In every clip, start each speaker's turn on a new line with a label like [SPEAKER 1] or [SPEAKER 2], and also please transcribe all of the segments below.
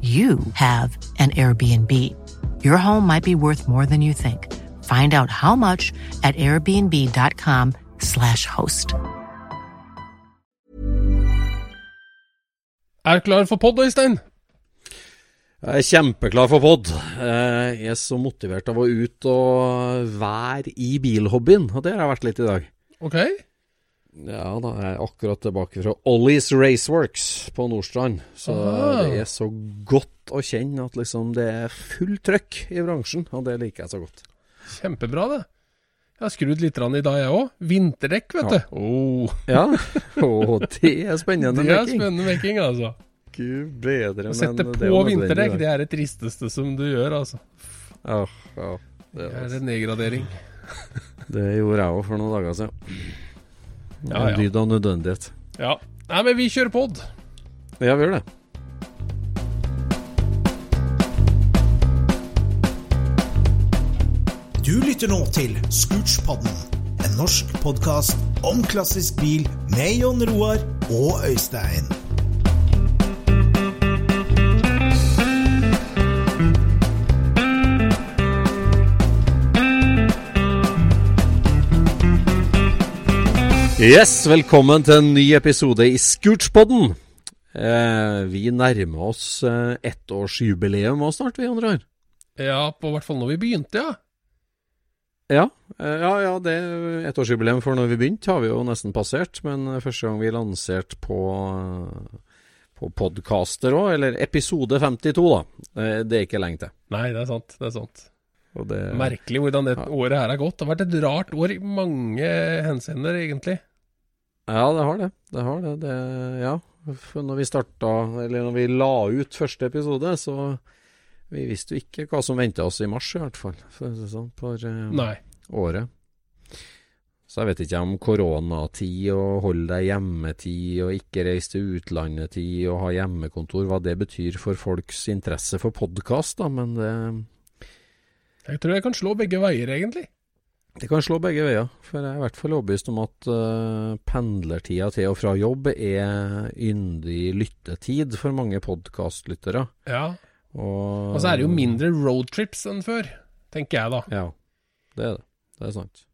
[SPEAKER 1] you have an Airbnb. Your home might be worth more than you think. Find out how much at airbnb.com/slash host.
[SPEAKER 2] Er klar for pod, Øystein?
[SPEAKER 3] Jeg er kjempeklar for pod. Jeg er så motivert av å ut og være i bilhobbyen, og det har jeg vært litt i dag.
[SPEAKER 2] Ok.
[SPEAKER 3] Ja da, jeg er akkurat tilbake fra Ollies Raceworks på Nordstrand. Så
[SPEAKER 2] Aha.
[SPEAKER 3] det er så godt å kjenne at liksom det er fullt trøkk i bransjen, og det liker jeg så godt.
[SPEAKER 2] Kjempebra, det. Jeg har skrudd litt i dag, jeg òg. Vinterdekk, vet
[SPEAKER 3] Ja.
[SPEAKER 2] du. Oh,
[SPEAKER 3] Ja, oh, det er spennende. mekking.
[SPEAKER 2] det er spennende mekking, altså.
[SPEAKER 3] Gud bedre,
[SPEAKER 2] Å sette på
[SPEAKER 3] er
[SPEAKER 2] vinterdekk, det er det tristeste som du gjør, altså.
[SPEAKER 3] Ja, ja, det,
[SPEAKER 2] Det
[SPEAKER 3] er,
[SPEAKER 2] er en nedgradering.
[SPEAKER 3] det gjorde jeg òg for noen dager siden.
[SPEAKER 2] Ja,
[SPEAKER 3] En
[SPEAKER 2] ja.
[SPEAKER 3] dyd av nødvendighet.
[SPEAKER 2] Ja. Nei, men vi kjører pod.
[SPEAKER 3] Ja, vi gjør det.
[SPEAKER 4] Du lytter nå til Scootspodden, en norsk podkast om klassisk bil med Jon Roar og Øystein.
[SPEAKER 3] Yes, velkommen til en ny episode i Scootspodden. Eh, vi nærmer oss eh, ettårsjubileum òg snart, vi andre her.
[SPEAKER 2] Ja, på hvert fall når vi begynte, ja.
[SPEAKER 3] Ja, eh, ja, ja, det ettårsjubileum for når vi begynte har vi jo nesten passert. Men eh, første gang vi lanserte på, eh, på podcaster òg, eller episode 52, da. Eh, det er ikke lenge til.
[SPEAKER 2] Nei, det er sant. Det er sant.
[SPEAKER 3] Det,
[SPEAKER 2] Merkelig hvordan det
[SPEAKER 3] Ja.
[SPEAKER 2] året her har gått. Det har vært et rart år i mange henseender, egentlig.
[SPEAKER 3] Ja, det har det. Det har det. det ja. For når vi starta, eller når vi la ut første episode, så vi visste jo ikke hva som venta oss i mars, i hvert fall. For, sånn, for eh, året. Så jeg vet ikke om koronatid og holde deg hjemmetid og ikke reise til utlandet-tid og ha hjemmekontor, hva det betyr for folks interesse for podkast, da, men det,
[SPEAKER 2] Jeg tror jeg kan slå begge veier, egentlig.
[SPEAKER 3] Det kan slå begge veier. For jeg er i hvert fall overbevist om at uh, pendlertida til og fra jobb er yndig lyttetid for mange podkastlyttere.
[SPEAKER 2] Ja.
[SPEAKER 3] Og,
[SPEAKER 2] Og så er det jo mindre roadtrips enn før, tenker jeg da.
[SPEAKER 3] Ja, det er det. Det er sant.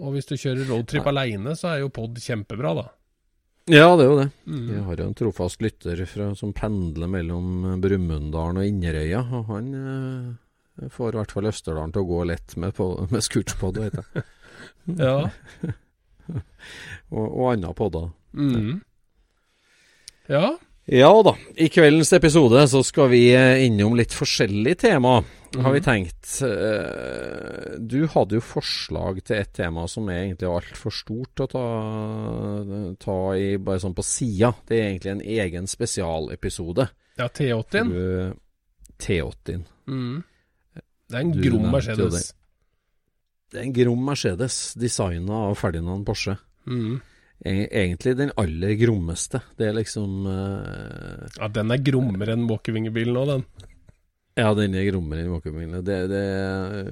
[SPEAKER 2] Og hvis du kjører roadtrip aleine, så er jo pod kjempebra, da.
[SPEAKER 3] Ja, det er jo det.
[SPEAKER 2] Mm.
[SPEAKER 3] Vi har jo en trofast lytter fra, som pendler mellom Brumunddal og Inderøya, og han eh, får i hvert fall Østerdalen til å gå lett med, på, med scootspod, vet jeg.
[SPEAKER 2] Ja.
[SPEAKER 3] Og, og andre podder.
[SPEAKER 2] Mm. Ja.
[SPEAKER 3] Ja da, i kveldens episode så skal vi eh, innom litt forskjellige tema, har vi tenkt. Eh, Du hadde jo forslag til et tema som er egentlig altfor stort å ta, ta i bare sånn på sida. Det er egentlig en egen spesialepisode.
[SPEAKER 2] ja T80-en.
[SPEAKER 3] T80.
[SPEAKER 2] Mm. Det er en
[SPEAKER 3] Du
[SPEAKER 2] grom Mercedes.
[SPEAKER 3] Det er en grom Mercedes, designa av Ferdinand Porsche.
[SPEAKER 2] Mm.
[SPEAKER 3] e- egentlig den aller grommeste. Det er liksom uh,
[SPEAKER 2] Ja, den er grommere enn Walkerwinger-bilen nå, den.
[SPEAKER 3] Ja, den er grommere i måkebilen. Det, det,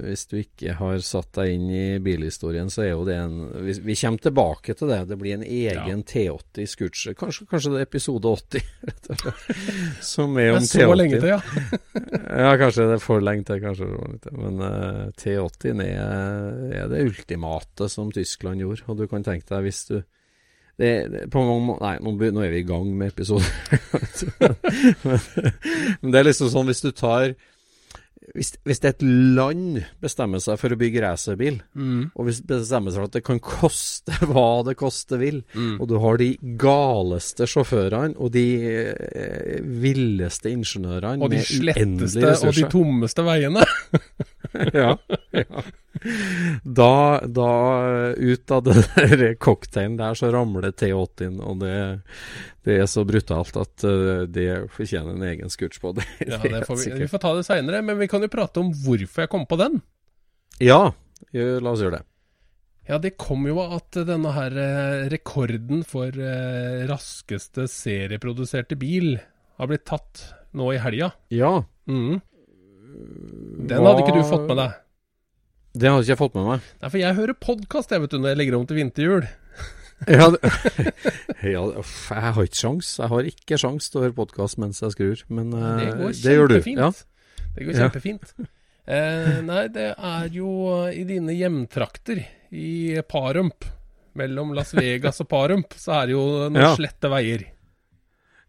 [SPEAKER 3] hvis du ikke har satt deg inn i bilhistorien, så er jo det en Vi, vi kommer tilbake til det. Det blir en egen T80 Scootser. Kanskje, kanskje det er episode 80, rett og slett. Som er
[SPEAKER 2] Det er så
[SPEAKER 3] T80.
[SPEAKER 2] lenge til, ja.
[SPEAKER 3] Ja, kanskje det er for lenge til, kanskje. Men uh, T80 er, er det ultimate som Tyskland gjorde. Og du kan tenke deg hvis du det, det, på mange Nei, nå, nå er vi i gang med episoden. men, men det er liksom sånn hvis du tar hvis, hvis et land bestemmer seg for å bygge racerbil, og hvis det bestemmer seg for at det kan koste hva det koste vil, og du har de galeste sjåførene og de eh, villeste ingeniørene
[SPEAKER 2] Og de sletteste og de tommeste veiene.
[SPEAKER 3] ja, ja. Da, da ut av den der cocktailen der, så ramler T80-en, og det, det er så brutalt at eh, det fortjener en egen scooch på det.
[SPEAKER 2] Ja, det får vi, vi får ta det seinere, men vi kan jo prate om hvorfor jeg kom på den.
[SPEAKER 3] Ja, la oss gjøre det.
[SPEAKER 2] Ja, det kom jo av at denne her eh, rekorden for eh, raskeste serieproduserte bil har blitt tatt nå i helga.
[SPEAKER 3] Ja.
[SPEAKER 2] Mhm. Den hadde ikke du fått med deg.
[SPEAKER 3] Det hadde ikke jeg fått med meg.
[SPEAKER 2] Nei, for jeg hører podkast når jeg legger om til vinterhjul.
[SPEAKER 3] Ja, ja, jeg har ikke sjans. Jeg har ikke sjans til å høre podkast mens jeg skrur, men eh,
[SPEAKER 2] Det går
[SPEAKER 3] det gjør du. Ja.
[SPEAKER 2] Det går kjempefint. Eh, nei, det er jo i dine hjemtrakter, i Parump, mellom Las Vegas og Parump, så er det jo noen
[SPEAKER 3] Ja.
[SPEAKER 2] slette veier.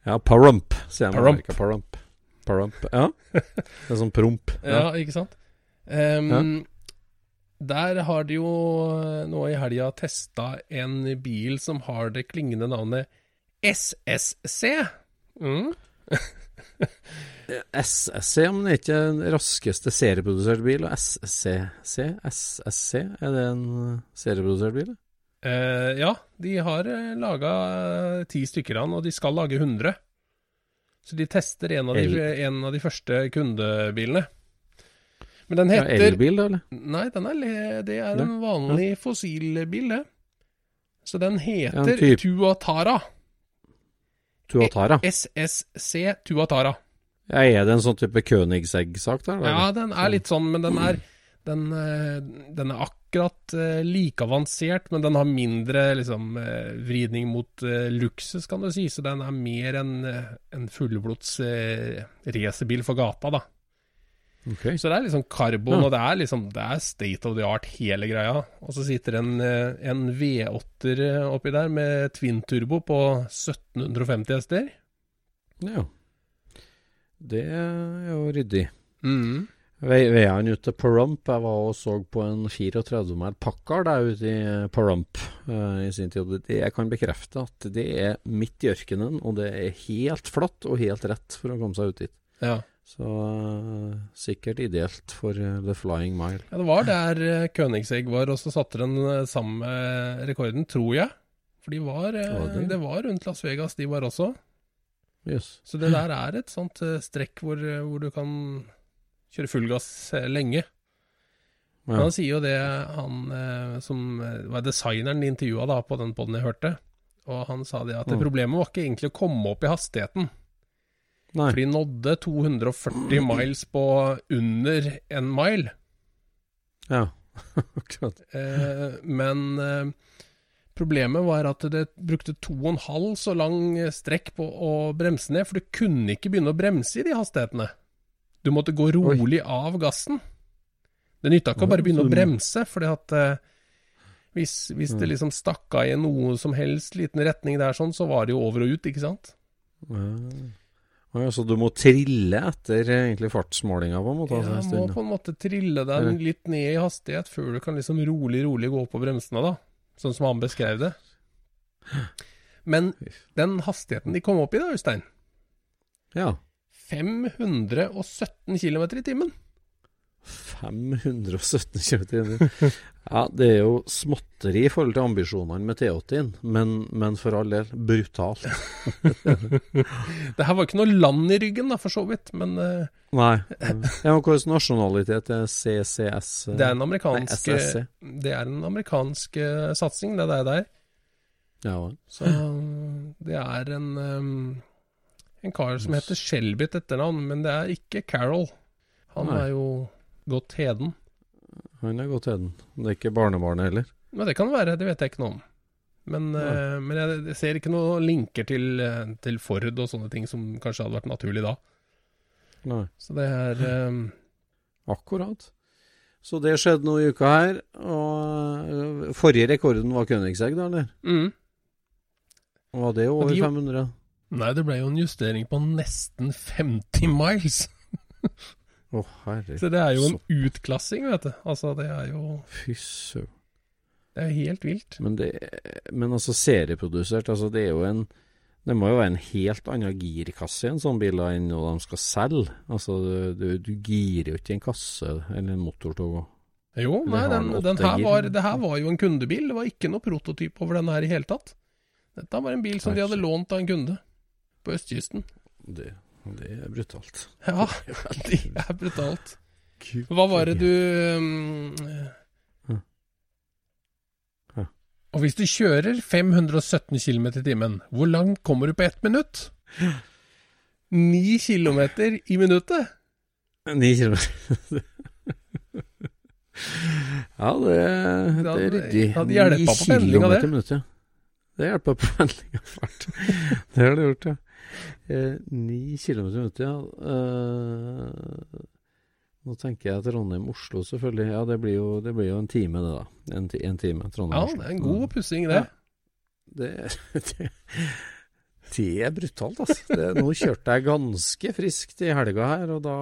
[SPEAKER 3] ja, Parump, sier jeg.
[SPEAKER 2] Parump.
[SPEAKER 3] Amerika, Parump. Parump. Ja. Det er sånn promp.
[SPEAKER 2] Ja, ikke sant? Ehm, Der har de jo eh, nå i helga testa en bil som har det klingende navnet SSC. Mm.
[SPEAKER 3] SSC, men det er ikke den raskeste serieproduserte bil. Og SCC, SSC, er det en uh, serieprodusert bil?
[SPEAKER 2] Eh, ja, de har uh, laga ti stykker av den, og de skal lage 100. Så de tester en av de, en av de første kundebilene. Men den heter Ja,
[SPEAKER 3] Elbil, da, eller?
[SPEAKER 2] Nei, den er, det er en vanlig fossilbil, det. Så den heter
[SPEAKER 3] ja,
[SPEAKER 2] Tuatara.
[SPEAKER 3] Tuatara.
[SPEAKER 2] SSC Tuatara.
[SPEAKER 3] Ja, er det en sånn type Königsegg-sak der?
[SPEAKER 2] Ja, den er litt sånn, men den er den, eh, den er akkurat eh, like avansert, men den har mindre liksom, eh, vridning mot luksus, kan du si. Så den er mer en, eh, en fullblods racerbil for gata, da.
[SPEAKER 3] Ok.
[SPEAKER 2] Så det er liksom karbon,
[SPEAKER 3] Ja.
[SPEAKER 2] og det er liksom Det er state of the art, hele greia. Og så sitter en, en V8-er oppi der med twin turbo på 1750 hester.
[SPEAKER 3] Ja. Det er jo ryddig.
[SPEAKER 2] Mm.
[SPEAKER 3] Ve- Veiene ut til Pahrump Jeg var og så på en 34 mil Packard der ute i Pahrump uh, i sin tid. Jeg kan bekrefte at det er midt i ørkenen, og det er helt flatt og helt rett for å komme seg ut dit.
[SPEAKER 2] Ja.
[SPEAKER 3] Så uh, sikkert ideelt for uh, The Flying Mile.
[SPEAKER 2] ja, det var der uh, Königsegg var, og så satte den eh, samme eh, rekorden, tror jeg. For de var, eh,
[SPEAKER 3] det?
[SPEAKER 2] det var rundt Las Vegas, de var også.
[SPEAKER 3] Yes.
[SPEAKER 2] Så det der er et sånt eh, strekk hvor, eh, hvor du kan kjøre full gass eh, lenge. Men han sier jo det, han eh, som eh, var designeren de intervjua på den poden jeg hørte. Og han sa det at det
[SPEAKER 3] Mm.
[SPEAKER 2] problemet var ikke egentlig å komme opp i hastigheten.
[SPEAKER 3] Nei.
[SPEAKER 2] For de nådde 240 miles på under en mile.
[SPEAKER 3] Ja. Akkurat.
[SPEAKER 2] Eh, men eh, problemet var at det brukte to og en halv så lang strekk på å bremse ned, for du kunne ikke begynne å bremse i de hastighetene. Du måtte gå rolig av gassen. Det nytta ikke å bare begynne å bremse, fordi at eh, hvis, hvis det liksom stakk av i noe som helst liten retning der sånn, så var det jo over og ut, ikke sant?
[SPEAKER 3] Ja. Ja, så du må trille etter eh, egentlig fartsmålinga på en måte? altså,
[SPEAKER 2] Ja,
[SPEAKER 3] du
[SPEAKER 2] må på en måte trille deg litt ned i hastighet før du kan liksom rolig, rolig gå på bremsene, da. Sånn som han beskrev det. Men den hastigheten de kom opp i da, Øystein,
[SPEAKER 3] ja.
[SPEAKER 2] 517 km i timen.
[SPEAKER 3] 517 km Ja, det er jo småtteri i forhold til ambisjonene med T80-en, men, men for all del brutalt.
[SPEAKER 2] Det her var ikke noe land i ryggen, da, for så vidt, men uh...
[SPEAKER 3] Nei. Ja, men Hvilken nasjonalitet er CCS?
[SPEAKER 2] det er en amerikansk
[SPEAKER 3] Nei,
[SPEAKER 2] Det er en amerikansk uh, satsing, det der. der.
[SPEAKER 3] Ja.
[SPEAKER 2] Så det er en um, en kar som heter Shelby til etternavn, men det er ikke Carol. Han
[SPEAKER 3] Nei.
[SPEAKER 2] er jo godt heden.
[SPEAKER 3] Han er godt heden. Det er ikke barnebarnet heller.
[SPEAKER 2] Men det kan være, det vet jeg ikke noe om. Men, eh, men jeg, jeg ser ikke noen linker til, eh, til Ford og sånne ting som kanskje hadde vært naturlig da.
[SPEAKER 3] Nei.
[SPEAKER 2] Så det er um,
[SPEAKER 3] Akkurat. Så det skjedde nå i uka her. Og forrige rekorden var Königsegg, da, eller?
[SPEAKER 2] mm.
[SPEAKER 3] Var det over
[SPEAKER 2] de-
[SPEAKER 3] 500?
[SPEAKER 2] Nei, det ble jo en justering på nesten 50 miles.
[SPEAKER 3] Å, herre
[SPEAKER 2] Så det er jo en utklassing, vet du. Altså, det er jo
[SPEAKER 3] Fy søren.
[SPEAKER 2] Det er jo helt vilt.
[SPEAKER 3] Men, det, men altså serieprodusert, altså det er jo en Det må jo være en helt annen girkasse i en sånn bil enn når de skal selge. Altså du, du, du girer jo ikke en kasse eller en motortog.
[SPEAKER 2] Jo, nei, den,
[SPEAKER 3] den
[SPEAKER 2] her var, det her var jo en kundebil. Det var ikke noe prototyp over den her i hele tatt. Dette var en bil som de hadde lånt av en kunde på østkysten.
[SPEAKER 3] Det, det er brutalt.
[SPEAKER 2] Ja, det er brutalt. Hva var det du um. Og hvis du kjører 517 km i timen, hvor langt kommer du på ett minutt? 9 km i minuttet!
[SPEAKER 3] Ni kilometer. ja, det, det er ryddig.
[SPEAKER 2] det hadde
[SPEAKER 3] Ni
[SPEAKER 2] på pendlinga, det.
[SPEAKER 3] kilometer i minuttet. Det hjelper på pendlinga fælt. det har det gjort, ja. Eh, Ni kilometer i minuttet, ja. Eh, nå tenker jeg Trondheim-Oslo, selvfølgelig. Ja, det blir, jo, det blir jo en time, det, da. En, en time Trondheim-Oslo.
[SPEAKER 2] Ja, det er en god pussing, det.
[SPEAKER 3] Det, det, det er brutalt, altså. Det, nå kjørte jeg ganske friskt i helga her, og da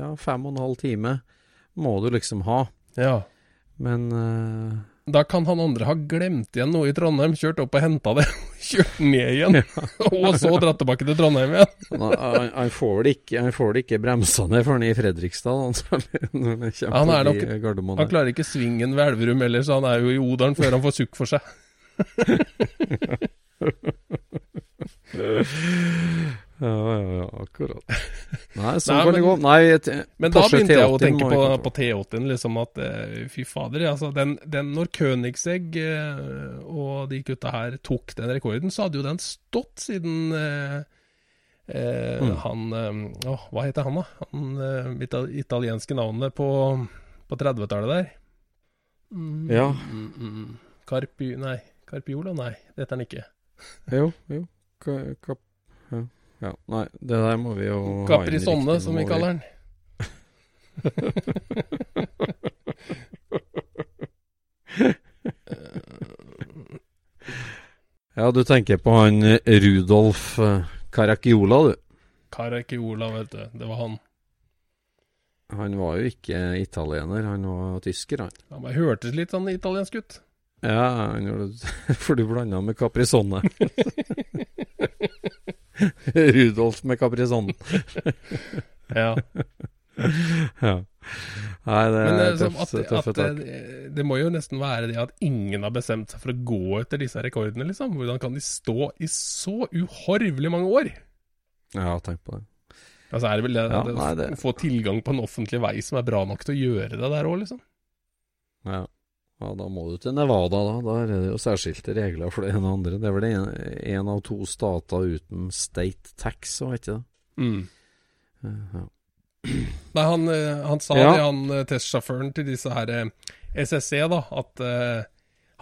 [SPEAKER 3] Ja, fem og en halv time må du liksom ha.
[SPEAKER 2] Ja.
[SPEAKER 3] Men eh,
[SPEAKER 2] Da kan han andre ha glemt igjen noe i Trondheim, kjørt opp og henta det, kjørt ned igjen, og så dratt tilbake til Trondheim igjen.
[SPEAKER 3] han, får vel ikke, han får vel ikke bremsa ned før han er i Fredrikstad, han, han
[SPEAKER 2] Han er nok- Han klarer ikke svingen ved Elverum heller, så han er jo i Odalen før han får sukk for seg.
[SPEAKER 3] Ja, ja, ja, akkurat. Nei, sånn
[SPEAKER 2] Nei,
[SPEAKER 3] kan det gå. Nei, et,
[SPEAKER 2] Men da
[SPEAKER 3] Porsche
[SPEAKER 2] begynte jeg å tenke på, på T80-en, liksom at eh, fy fader, altså den, den Når Königsegg eh, og de gutta her tok den rekorden, så hadde jo den stått siden eh, eh,
[SPEAKER 3] Mm.
[SPEAKER 2] han Åh, hva heter han, da? Han ital italienske navnet på, på 30-tallet der. Mm,
[SPEAKER 3] Ja.
[SPEAKER 2] Mm, mm, Carpi... Nei, Carpiola? Nei, det heter han ikke.
[SPEAKER 3] Jo, jo. Ka, ka, ja. Ja. Nei, det der må vi jo
[SPEAKER 2] Caprisonne, som vi kaller den.
[SPEAKER 3] Ja, du tenker på han eh, Rudolf eh, Caracchiola, du.
[SPEAKER 2] Caracchiola, vet du. Det var han.
[SPEAKER 3] Han var jo ikke italiener, han var tysker, han.
[SPEAKER 2] Han bare hørtes litt sånn italiensk ut.
[SPEAKER 3] Ja, For du blanda med Caprisonne. Rudolf med kaprisonen.
[SPEAKER 2] Ja.
[SPEAKER 3] Ja. Nei, det
[SPEAKER 2] Men
[SPEAKER 3] er tøft,
[SPEAKER 2] at,
[SPEAKER 3] tøffe
[SPEAKER 2] at,
[SPEAKER 3] tak.
[SPEAKER 2] det, det må jo nesten være det at ingen har bestemt seg for å gå etter disse rekordene, liksom. Hvordan kan de stå i så uhorvelig mange år?
[SPEAKER 3] Ja, tenk på det.
[SPEAKER 2] Altså er det vel det,
[SPEAKER 3] Ja,
[SPEAKER 2] det,
[SPEAKER 3] nei, det-
[SPEAKER 2] å få tilgang på en offentlig vei som er bra nok til å gjøre det der òg, liksom.
[SPEAKER 3] Ja. Ja, da må du til Nevada, da. Da er det jo særskilte regler for det ene og andre. Det er vel en, en av to stater uten state tax, og ikke det?
[SPEAKER 2] Mm.
[SPEAKER 3] Ja.
[SPEAKER 2] Nei, han, eh, han sa
[SPEAKER 3] Ja.
[SPEAKER 2] det, han eh, testsjåføren til disse her SSE, da, at uh,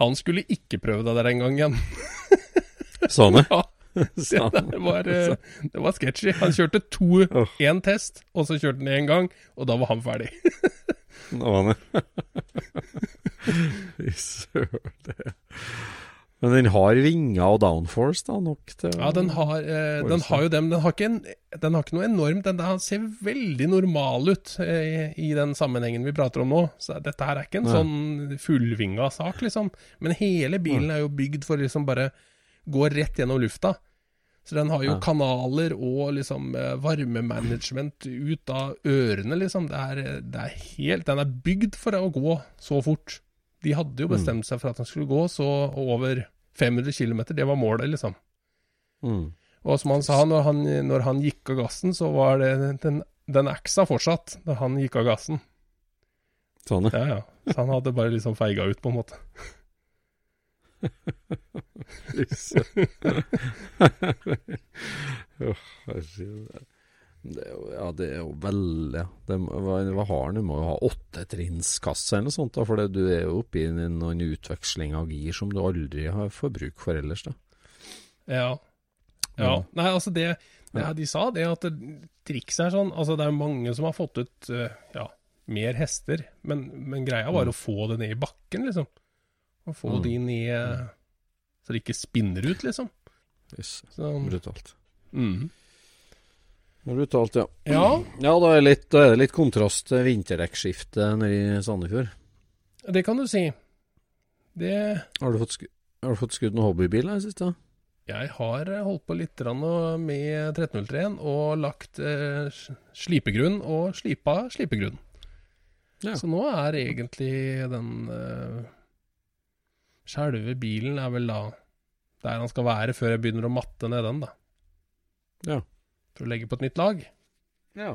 [SPEAKER 2] han skulle ikke prøve det der en gang igjen.
[SPEAKER 3] Sånn,
[SPEAKER 2] Ja,
[SPEAKER 3] Det,
[SPEAKER 2] det var, eh, det var sketchy. Han kjørte to, én test, og så kjørte han én gang, og da var han ferdig.
[SPEAKER 3] Nå var det. Fy søren. Men den har vinger og downforce, da, nok til
[SPEAKER 2] Ja, den har, eh, den har jo dem. Den har en, den har ikke noe enormt. Den ser veldig normal ut eh, i den sammenhengen vi prater om nå. Så dette her er ikke en
[SPEAKER 3] Nei.
[SPEAKER 2] sånn fullvinga sak, liksom. Men hele bilen er jo bygd for liksom bare gå rett gjennom lufta. Så den har jo
[SPEAKER 3] Ja.
[SPEAKER 2] kanaler og liksom eh, varmemanagement ut av ørene, liksom. Det er, det er helt Den er bygd for å gå så fort. De hadde jo
[SPEAKER 3] Mm.
[SPEAKER 2] bestemt seg for at han skulle gå så over 500 km. Det var målet, liksom.
[SPEAKER 3] Mm.
[SPEAKER 2] Og som han sa, når han, når han gikk av gassen, så var det den, den aksa fortsatt da han gikk av gassen.
[SPEAKER 3] Sånn, ja.
[SPEAKER 2] Ja, ja. Så han hadde bare liksom feiga ut, på en måte.
[SPEAKER 3] Herregud. Det ja, det er jo veldig det, hva, har? Du må jo ha åttetrinnskasse eller noe sånt, da, for det, du er jo oppe i noen utveksling av gir som du aldri har får bruk for ellers. da.
[SPEAKER 2] Ja. ja. Nei, altså det, det De sa det at trikset er sånn Altså, det er mange som har fått ut eh, ja, mer hester, men, men greia var å få det ned i bakken, liksom. Å få
[SPEAKER 3] Mm.
[SPEAKER 2] de ned så det ikke spinner ut, liksom.
[SPEAKER 3] Yes. Brutalt.
[SPEAKER 2] mm.
[SPEAKER 3] Brutalt, ja.
[SPEAKER 2] Ja,
[SPEAKER 3] Ja, da er, er det litt kontrast til vinterdekkskiftet nede i Sandefjord.
[SPEAKER 2] det kan du si. Det
[SPEAKER 3] Har du fått, sk har du fått skutt noen hobbybil i siste?
[SPEAKER 2] Jeg har eh, holdt på litt med 1303 og lagt eh, slipegrunn og slipa slipegrunn.
[SPEAKER 3] Ja.
[SPEAKER 2] Så nå er egentlig den uh, Selve bilen er vel da der han skal være før jeg begynner å matte ned den, da.
[SPEAKER 3] Ja.
[SPEAKER 2] For å legge på et nytt lag.
[SPEAKER 3] Ja.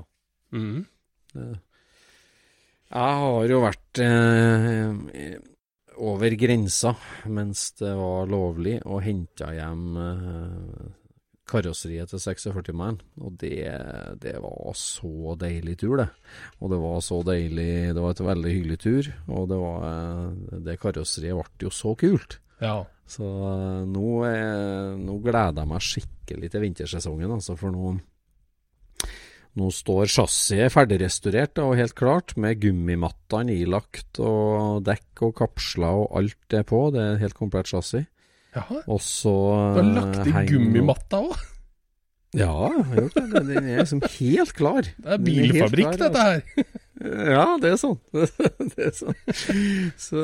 [SPEAKER 3] Mm. Jeg har jo vært eh, over grensa mens det var lovlig, og henta hjem eh, karosseriet til 46-mannen. Og det, det var så deilig tur, det. Og det var så deilig Det var et veldig hyggelig tur, og det var eh, Det karosseriet ble jo så kult.
[SPEAKER 2] Ja.
[SPEAKER 3] Så eh, nå, er, nå gleder jeg meg skikkelig til vintersesongen, altså, for nå nå står chassiset ferdigrestaurert og helt klart, med gummimattene ilagt og dekk og kapsler og alt er på. Det er helt komplett chassis.
[SPEAKER 2] Jaha.
[SPEAKER 3] Og så
[SPEAKER 2] Du har lagt i
[SPEAKER 3] eh,
[SPEAKER 2] gummimatta òg?
[SPEAKER 3] Ja, jeg har gjort det. Den er liksom helt klar.
[SPEAKER 2] Det er bilfabrikk,
[SPEAKER 3] klar,
[SPEAKER 2] dette her.
[SPEAKER 3] Ja, det er sånn. det er sånn. Så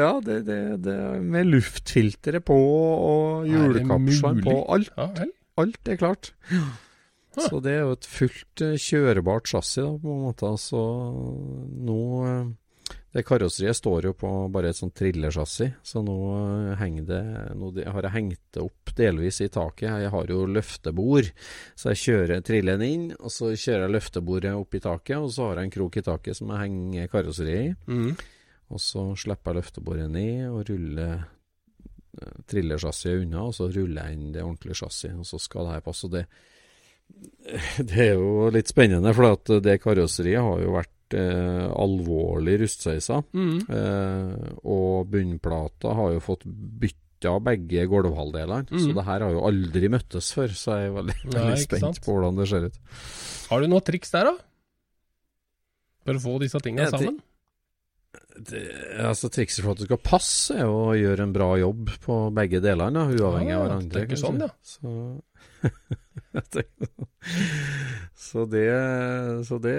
[SPEAKER 3] ja, det, det, det er med luftfilteret på og
[SPEAKER 2] Er
[SPEAKER 3] hjulkapslene på. Alt, alt er klart. Så det er jo et fullt eh, kjørebart chassis, da, på en måte. Så nå eh, Det karosseriet står jo på bare et sånt trillechassis, så nå eh, henger det Nå har jeg hengt det opp delvis i taket. Jeg har jo løftebord, så jeg kjører trilleren inn, og så kjører jeg løftebordet opp i taket, og så har jeg en krok i taket som jeg henger karosseriet i.
[SPEAKER 2] Mm.
[SPEAKER 3] Og så slipper jeg løftebordet ned og ruller eh, unna, og så ruller jeg inn det ordentlige chassiset, og så skal det her passe. Og det, det er jo litt spennende, for at det karosseriet har jo vært eh, alvorlig rustsveisa.
[SPEAKER 2] Mm.
[SPEAKER 3] Eh, og bunnplata har jo fått bytta begge gulvhalvdelene, så
[SPEAKER 2] Mhm.
[SPEAKER 3] det her har jo aldri møttes før. Så jeg er veldig, veldig spent
[SPEAKER 2] sant?
[SPEAKER 3] på hvordan det ser ut.
[SPEAKER 2] Har du noe triks der, da? For å få disse tinga
[SPEAKER 3] Ja,
[SPEAKER 2] sammen?
[SPEAKER 3] Det, altså Trikset for at det skal passe, er å gjøre en bra jobb på begge delene, uavhengig
[SPEAKER 2] Ah,
[SPEAKER 3] av hverandre.
[SPEAKER 2] tenker sånn, ja.
[SPEAKER 3] Så. så det Så det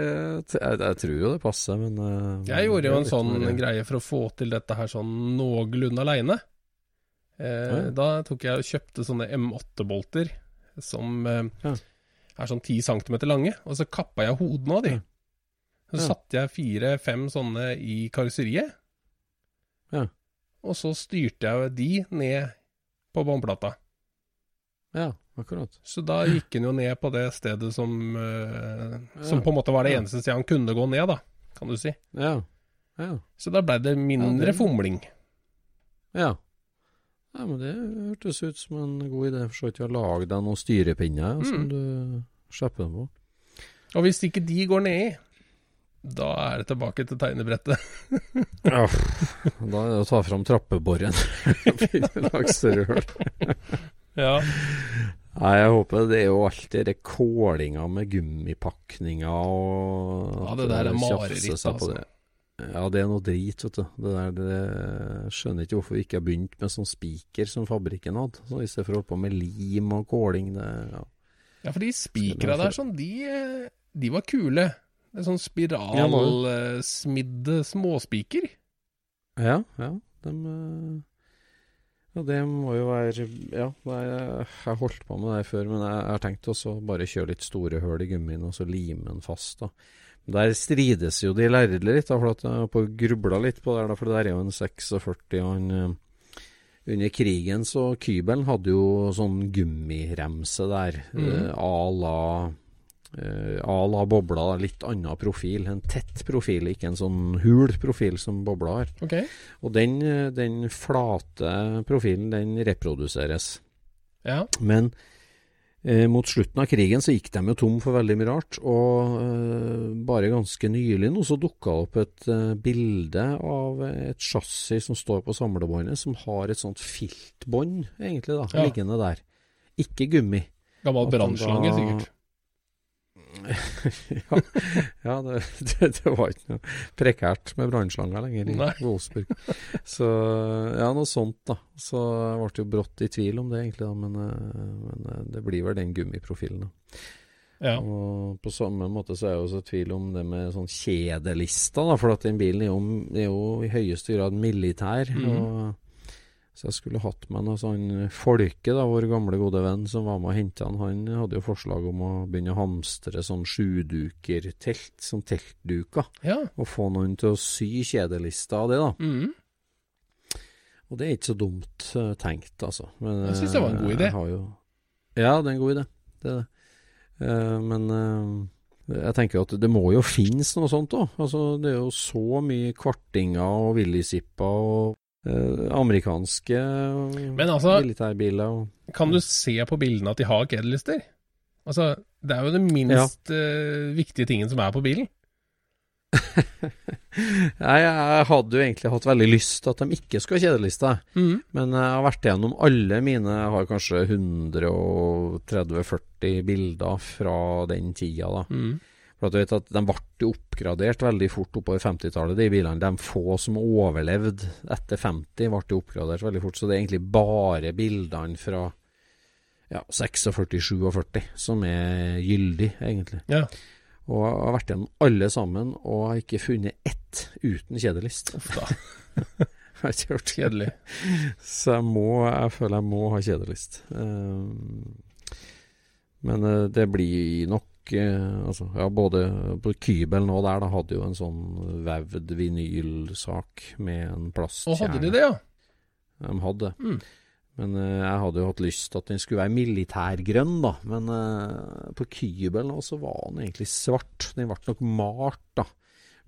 [SPEAKER 3] jeg, jeg tror jo det passer, men eh,
[SPEAKER 2] Jeg gjorde jo en sånn
[SPEAKER 3] mer-
[SPEAKER 2] greie for å få til dette her sånn noenlunde aleine. Eh,
[SPEAKER 3] Ja.
[SPEAKER 2] Da tok jeg og kjøpte sånne M8-bolter som eh,
[SPEAKER 3] Ja.
[SPEAKER 2] er sånn 10 cm lange, og så kappa jeg hodene av de. Så
[SPEAKER 3] Ja.
[SPEAKER 2] satte jeg fire-fem sånne i karosseriet,
[SPEAKER 3] Ja.
[SPEAKER 2] og så styrte jeg de ned på båndplata.
[SPEAKER 3] Ja, akkurat.
[SPEAKER 2] Så da gikk han jo ned på det stedet som uh, Som
[SPEAKER 3] Ja.
[SPEAKER 2] på en måte var det eneste stedet han kunne gå ned, da, kan du si.
[SPEAKER 3] Ja. Ja.
[SPEAKER 2] Så da blei det mindre
[SPEAKER 3] Ja, det-
[SPEAKER 2] fomling.
[SPEAKER 3] ja. Ja, men det hørtes ut som en god idé. For så vidt å lage deg noen styrepinner mm. som du slipper dem på.
[SPEAKER 2] Og hvis ikke de går nedi, da er det tilbake til tegnebrettet.
[SPEAKER 3] Ja, da er det å ta fram større hull.
[SPEAKER 2] Ja.
[SPEAKER 3] Nei, jeg håper det er jo alltid det kålinga med gummipakninger og
[SPEAKER 2] Ja, det der er mareritt, altså.
[SPEAKER 3] det. Ja, det er noe drit, vet du. Det der, det, skjønner ikke hvorfor vi ikke har begynt med sånn spiker som fabrikken hadde. Så I stedet for å holde på med lim og kåling. Det, ja.
[SPEAKER 2] ja, for de spikra der sånn, de, eh, de var kule. Det er sånn spiralsmidde småspiker.
[SPEAKER 3] ja, ja. De, eh, ja, det må jo være Ja, nei, jeg har holdt på med det før, men jeg, har tenkt å bare kjøre litt store hull i gummien og så lime den fast. da. Der strides jo de lærde litt, da, for at jeg har på grubla litt på det, da, for det der er jo en 46, og han eh, Under krigen så Kybelen hadde jo sånn gummiremse der,
[SPEAKER 2] mm.
[SPEAKER 3] eh, à la eh, Al har bobla, litt annen profil. En tett profil, ikke en sånn hul profil som bobla har.
[SPEAKER 2] Okay.
[SPEAKER 3] Og den, eh, den flate profilen, den reproduseres.
[SPEAKER 2] Ja.
[SPEAKER 3] Men uh, mot slutten av krigen så gikk de jo tom for veldig mye rart, og uh, bare ganske nylig nå så dukka opp et bilde av et chassis som står på samlebåndet, som har et sånt filtbånd, egentlig, da,
[SPEAKER 2] Ja.
[SPEAKER 3] liggende der. Ikke gummi.
[SPEAKER 2] Gammel
[SPEAKER 3] At
[SPEAKER 2] brannslange, sikkert.
[SPEAKER 3] Ja, ja det, det, det var ikke noe prekært med brannslanger lenger i. Wolfsburg. Så ja, noe sånt, da. Så jeg ble jo brått i tvil om det, egentlig, da, men, eh, men eh, det blir vel den gummiprofilen, da.
[SPEAKER 2] Ja.
[SPEAKER 3] Og på samme måte så er jeg også i tvil om det med sånn kjedelista, da, for at den bilen er jo, er jo i høyeste grad militær.
[SPEAKER 2] Mm.
[SPEAKER 3] og så jeg skulle hatt med noe sånn Folke, da, vår gamle gode venn som var med og henta han. Han hadde jo forslag om å begynne å hamstre sånn sjudukertelt, sånn teltduker.
[SPEAKER 2] ja.
[SPEAKER 3] Og få noen til å sy kjedelister av det, da.
[SPEAKER 2] Mhm.
[SPEAKER 3] Og det er ikke så dumt uh, tenkt, altså. Men,
[SPEAKER 2] Jeg synes det var en god
[SPEAKER 3] eh,
[SPEAKER 2] idé.
[SPEAKER 3] jo... Ja, det er en god idé. Det er det. Uh, men uh... jeg tenker at det må jo finnes noe sånt òg. Altså, det er jo så mye kvartinger og villisipper og amerikanske
[SPEAKER 2] Men altså-
[SPEAKER 3] militærbiler og
[SPEAKER 2] Kan du se på bildene at de har kedelister? Altså, det er jo den minst eh, viktige tingen som er på bilen.
[SPEAKER 3] Nei, jeg hadde jo egentlig hatt veldig lyst til at de ikke skulle ha kjedeliste.
[SPEAKER 2] mm.
[SPEAKER 3] Men jeg har vært igjennom alle mine Jeg har kanskje 130-40 bilder fra den tida, da.
[SPEAKER 2] Mhm.
[SPEAKER 3] For at du vet at De ble oppgradert veldig fort oppover 50-tallet, de bilene. De få som overlevde etter 50, ble oppgradert veldig fort. Så det er egentlig bare bildene fra ja, 46-47 som er gyldig, egentlig.
[SPEAKER 2] Ja.
[SPEAKER 3] Og jeg har vært gjennom alle sammen, og har ikke funnet ett uten kjedelist.
[SPEAKER 2] Uff da.
[SPEAKER 3] Jeg har ikke hørt
[SPEAKER 2] Kjedelig.
[SPEAKER 3] Så jeg må, jeg føler jeg må ha kjedelist. Eh, men eh, det blir nok altså, ja, både på Kybelen og der, da hadde jo en sånn vevd vinylsak med en plastkjerne.
[SPEAKER 2] Og hadde de det, ja?
[SPEAKER 3] De hadde.
[SPEAKER 2] Mm.
[SPEAKER 3] Men uh, jeg hadde jo hatt lyst til at den skulle være militærgrønn, da. Men uh, på Kybelen også så var den egentlig svart. Den ble nok malt, da.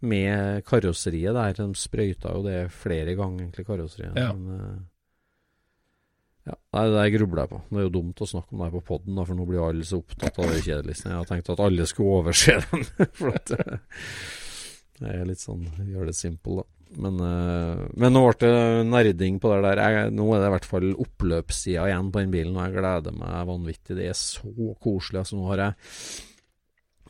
[SPEAKER 3] Med karosseriet der. De sprøyta jo det flere ganger, egentlig, karosseriet.
[SPEAKER 2] Ja.
[SPEAKER 3] Men, eh, ja, nei, det der grubler jeg på. Det er jo dumt å snakke om det her på poden, for nå blir alle så opptatt av de kjedelistene. Jeg har tenkt at alle skulle overse den. for at eh, det er litt sånn gjør det simple, da. Men, eh, men nå ble det nerding på det der. Jeg, nå er det i hvert fall oppløpssida igjen på den bilen, og jeg gleder meg vanvittig. Det er så koselig. Altså, nå har jeg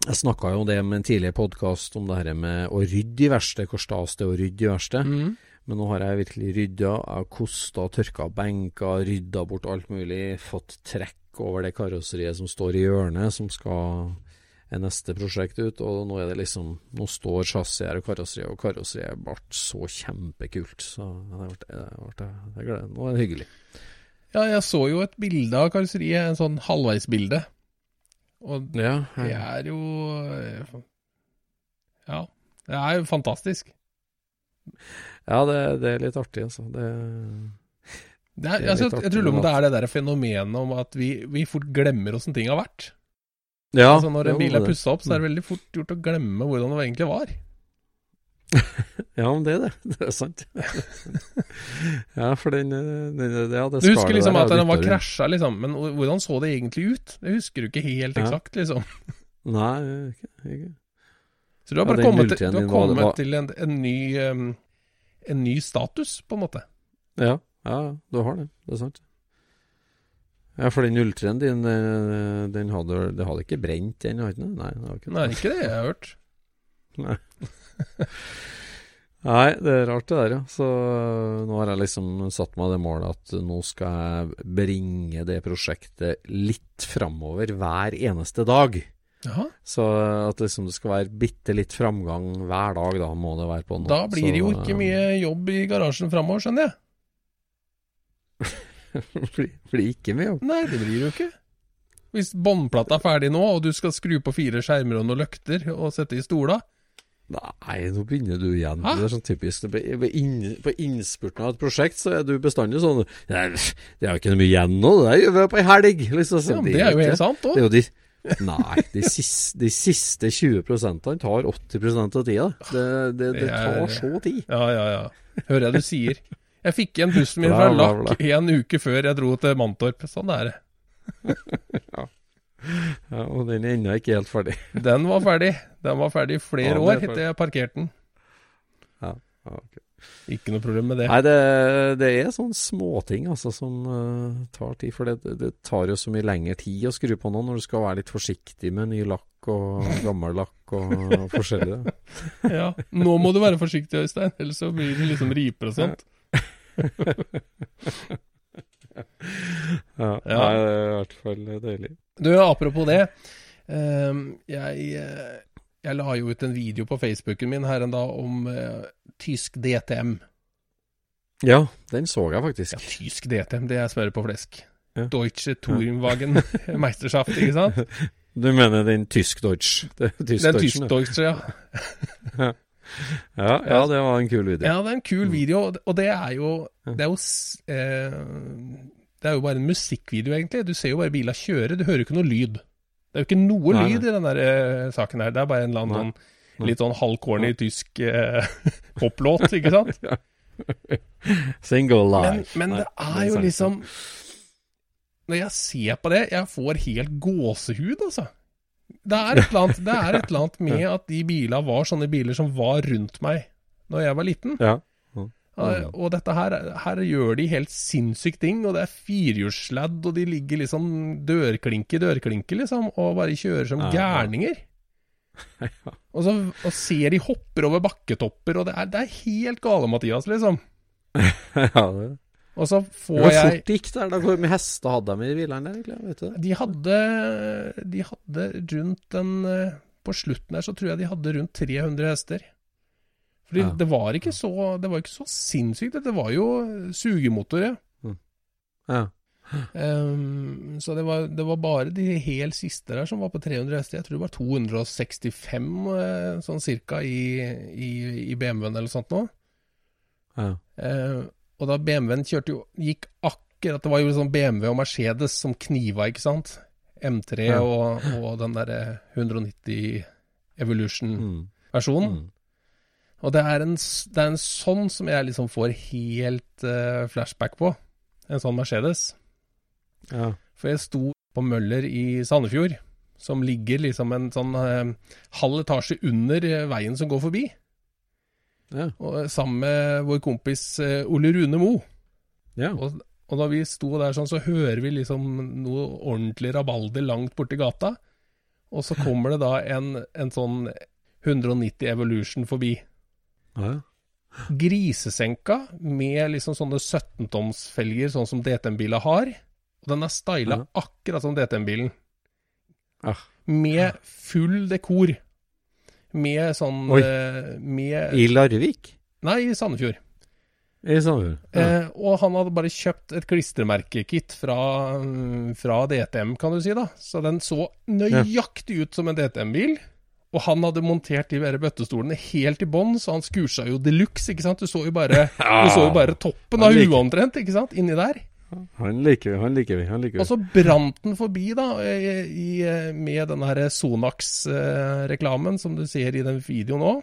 [SPEAKER 3] Jeg snakka jo om det med en tidligere podkast om det her med å rydde i verkstedet, hvor stas det er å rydde i verkstedet.
[SPEAKER 2] Mhm.
[SPEAKER 3] Men nå har jeg virkelig rydda. Jeg har kosta tørka benker, rydda bort alt mulig. Fått trekk over det karosseriet som står i hjørnet, som skal er neste prosjekt ut. Og nå er det liksom Nå står chassis her og karosseriet, og karosseriet ble så kjempekult. Så det ble, det ble, Nå er det hyggelig.
[SPEAKER 2] Ja, jeg så jo et bilde av karosseriet, en sånn halvveisbilde. Og
[SPEAKER 3] Ja,
[SPEAKER 2] det er jo eh, Ja, det er jo fantastisk.
[SPEAKER 3] Ja det, det er litt artig, altså. Det,
[SPEAKER 2] Det er,
[SPEAKER 3] er
[SPEAKER 2] altså, jeg tror det er det der fenomenet om at vi, vi fort glemmer åssen ting har vært.
[SPEAKER 3] ja,
[SPEAKER 2] altså Når en bil er pussa opp, så er det veldig fort gjort å glemme hvordan det egentlig var.
[SPEAKER 3] Ja, men det er det. Det er sant. ja, for den, den ja, det
[SPEAKER 2] Du husker liksom at den var krasja, liksom, men hvordan så det egentlig ut? Det husker du ikke helt
[SPEAKER 3] Ja.
[SPEAKER 2] eksakt, liksom.
[SPEAKER 3] Nei, ikke, ikke.
[SPEAKER 2] Så du har bare
[SPEAKER 3] ja,
[SPEAKER 2] kommet, til, du har
[SPEAKER 3] var-
[SPEAKER 2] kommet
[SPEAKER 3] var-
[SPEAKER 2] til en, en, ny, em, en ny status, på en måte.
[SPEAKER 3] Ja, ja, du har det. Det er sant. Ja, for den nulltreen din, eh, den hadde, det hadde ikke brent den, hadde den? Nei, det ikke det.
[SPEAKER 2] Nei, ikke det jeg har hørt.
[SPEAKER 3] Nei. Nei, det er rart det der, ja. Så øh, nå har jeg liksom satt meg det målet at nå skal jeg bringe det prosjektet litt framover hver eneste dag.
[SPEAKER 2] Jaha.
[SPEAKER 3] Så at liksom det skal være bitte litt framgang hver dag, da må det være på nå.
[SPEAKER 2] Da blir det jo
[SPEAKER 3] ikke
[SPEAKER 2] ikke mye jobb i garasjen framover, skjønner jeg.
[SPEAKER 3] blir, blir ikke mye jobb.
[SPEAKER 2] Nei, det blir jo ikke. Hvis båndplata er ferdig nå, og du skal skru på fire skjermer og noen løkter og sette i stola
[SPEAKER 3] Nei, nå begynner du igjen.
[SPEAKER 2] Hæ?
[SPEAKER 3] Det er sånn typisk. På, innspurten av et prosjekt så er du bestandig sånn Det er jo ikke noe mye igjen nå, det der gjør vi på ei helg. Liksom,
[SPEAKER 2] Ja, det er jo helt sant
[SPEAKER 3] Det
[SPEAKER 2] òg.
[SPEAKER 3] er jo de, Nei, de siste, de siste 20 prosentene tar 80% av tida. Det, det, det tar så tid.
[SPEAKER 2] Ja, ja, ja. Hører jeg du sier. Jeg fikk igjen bussen min fra. Lakk en uke før jeg dro til Mantorp. Sånn er det.
[SPEAKER 3] Ja, og den er ennå ikke helt ferdig.
[SPEAKER 2] Den var ferdig. Den var ferdig i flere
[SPEAKER 3] Ja,
[SPEAKER 2] år etter jeg parkerte den.
[SPEAKER 3] Ja, ja, ok.
[SPEAKER 2] Ikke noe problem med det.
[SPEAKER 3] Nei, det, det er sånne småting altså, som uh, tar tid. For det, det tar jo så mye lengre tid å skru på noe når du skal være litt forsiktig med ny lakk og gammel lakk og forskjellig.
[SPEAKER 2] Ja. Nå må du være forsiktig, Øystein, ellers så blir det liksom riper og sånt.
[SPEAKER 3] Ja,
[SPEAKER 2] Ja.
[SPEAKER 3] Nei, det er i hvert fall deilig.
[SPEAKER 2] Du, apropos det. Um, jeg, eh, jeg la jo ut en video på Facebooken min her en dag om eh, tysk DTM.
[SPEAKER 3] Ja, den så jeg faktisk.
[SPEAKER 2] Ja, tysk DTM, det er smøret på flesk.
[SPEAKER 3] Ja.
[SPEAKER 2] Deutsche Touringwagen Meisterschaft, ikke sant?
[SPEAKER 3] Du mener den tysk-deutsch?
[SPEAKER 2] Den
[SPEAKER 3] tysk-deutsch, ja.
[SPEAKER 2] ja.
[SPEAKER 3] ja. Ja, det var en kul video.
[SPEAKER 2] Ja, det er en kul video, og det- er jo Det er jo, eh, det er jo bare en musikkvideo, egentlig. Du ser jo bare biler kjøre, du hører jo ikke noe lyd. Det er jo ikke noe
[SPEAKER 3] Nei,
[SPEAKER 2] lyd i den der eh, saken her. Det er bare en eller annen
[SPEAKER 3] Nei.
[SPEAKER 2] nei. litt sånn halvcorny tysk uh, poplåt, ikke sant?
[SPEAKER 3] Single life.
[SPEAKER 2] Men, men det er jo liksom Når jeg ser på det, jeg får helt gåsehud, altså. Det er et eller annet, det er et eller annet med at de bilene var sånne biler som var rundt meg når jeg var liten.
[SPEAKER 3] Ja.
[SPEAKER 2] Ja, Og dette her, her gjør de helt sinnssyke ting, og det er firehjulsladd, og de ligger liksom dørklinke i dørklinke, liksom, og bare kjører som
[SPEAKER 3] Ja.
[SPEAKER 2] gærninger. Og så og ser de hopper over bakketopper, og det er, det er helt gale, Mathias, liksom.
[SPEAKER 3] ja, det.
[SPEAKER 2] Og så får
[SPEAKER 3] Hvor
[SPEAKER 2] jeg
[SPEAKER 3] fort gikk det? Hvor mye hester hadde de i bilene egentlig? Vet du?
[SPEAKER 2] De hadde, de hadde rundt en eh, På slutten her så tror jeg de hadde rundt 300 hester. Fordi
[SPEAKER 3] Ja.
[SPEAKER 2] det var ikke så Det var ikke så sinnssykt. Det var jo sugemotor, ja.
[SPEAKER 3] Ja.
[SPEAKER 2] Um, så det var, det var bare de helt siste der som var på 300 hester. Jeg tror det var 265 eh, sånn cirka i, i, i BMW-en eller sånt nå.
[SPEAKER 3] ja.
[SPEAKER 2] Uh, og da BMW-en kjørte jo Gikk akkurat Det var jo sånn BMW og Mercedes som kniva, ikke sant? M3
[SPEAKER 3] Ja.
[SPEAKER 2] og, og den derre 190 Evolution-versjonen.
[SPEAKER 3] Mm.
[SPEAKER 2] Og det er, en, det er en sånn som jeg liksom får helt uh, flashback på. En sånn Mercedes.
[SPEAKER 3] Ja.
[SPEAKER 2] For jeg sto på Møller i Sandefjord, som ligger liksom en sånn uh, halv etasje under eh, veien som går forbi.
[SPEAKER 3] Ja.
[SPEAKER 2] Og, sammen med vår kompis uh, Ole Rune Moe.
[SPEAKER 3] ja.
[SPEAKER 2] Og, og da vi sto der sånn, så hører vi liksom noe ordentlig rabalder langt borti gata. Og så kommer det da en, en sånn 190 Evolution forbi.
[SPEAKER 3] Ja.
[SPEAKER 2] Grisesenka med liksom sånne 17-tomsfelger, sånn som DTM-biler har. Og den er styla
[SPEAKER 3] Ja.
[SPEAKER 2] akkurat som DTM-bilen.
[SPEAKER 3] Ja.
[SPEAKER 2] Med full dekor. Med sånn
[SPEAKER 3] Oi.
[SPEAKER 2] eh, Med
[SPEAKER 3] I Larvik?
[SPEAKER 2] Nei, i Sandefjord.
[SPEAKER 3] I Sandefjord?
[SPEAKER 2] Eh, og han hadde bare kjøpt et klistremerkekit fra, fra DTM, kan du si, da. Så den så nøyaktig ut som en DTM-bil. Og han hadde montert de bøttestolene helt i bånn, så han skursa jo de luxe. Du så jo bare, så jo bare toppen av huet omtrent, ikke sant, inni der.
[SPEAKER 3] Han liker vi, han liker vi. Han liker vi.
[SPEAKER 2] Og så brant den forbi, da, i, i, med den her Sonax-reklamen som du ser i den videoen òg.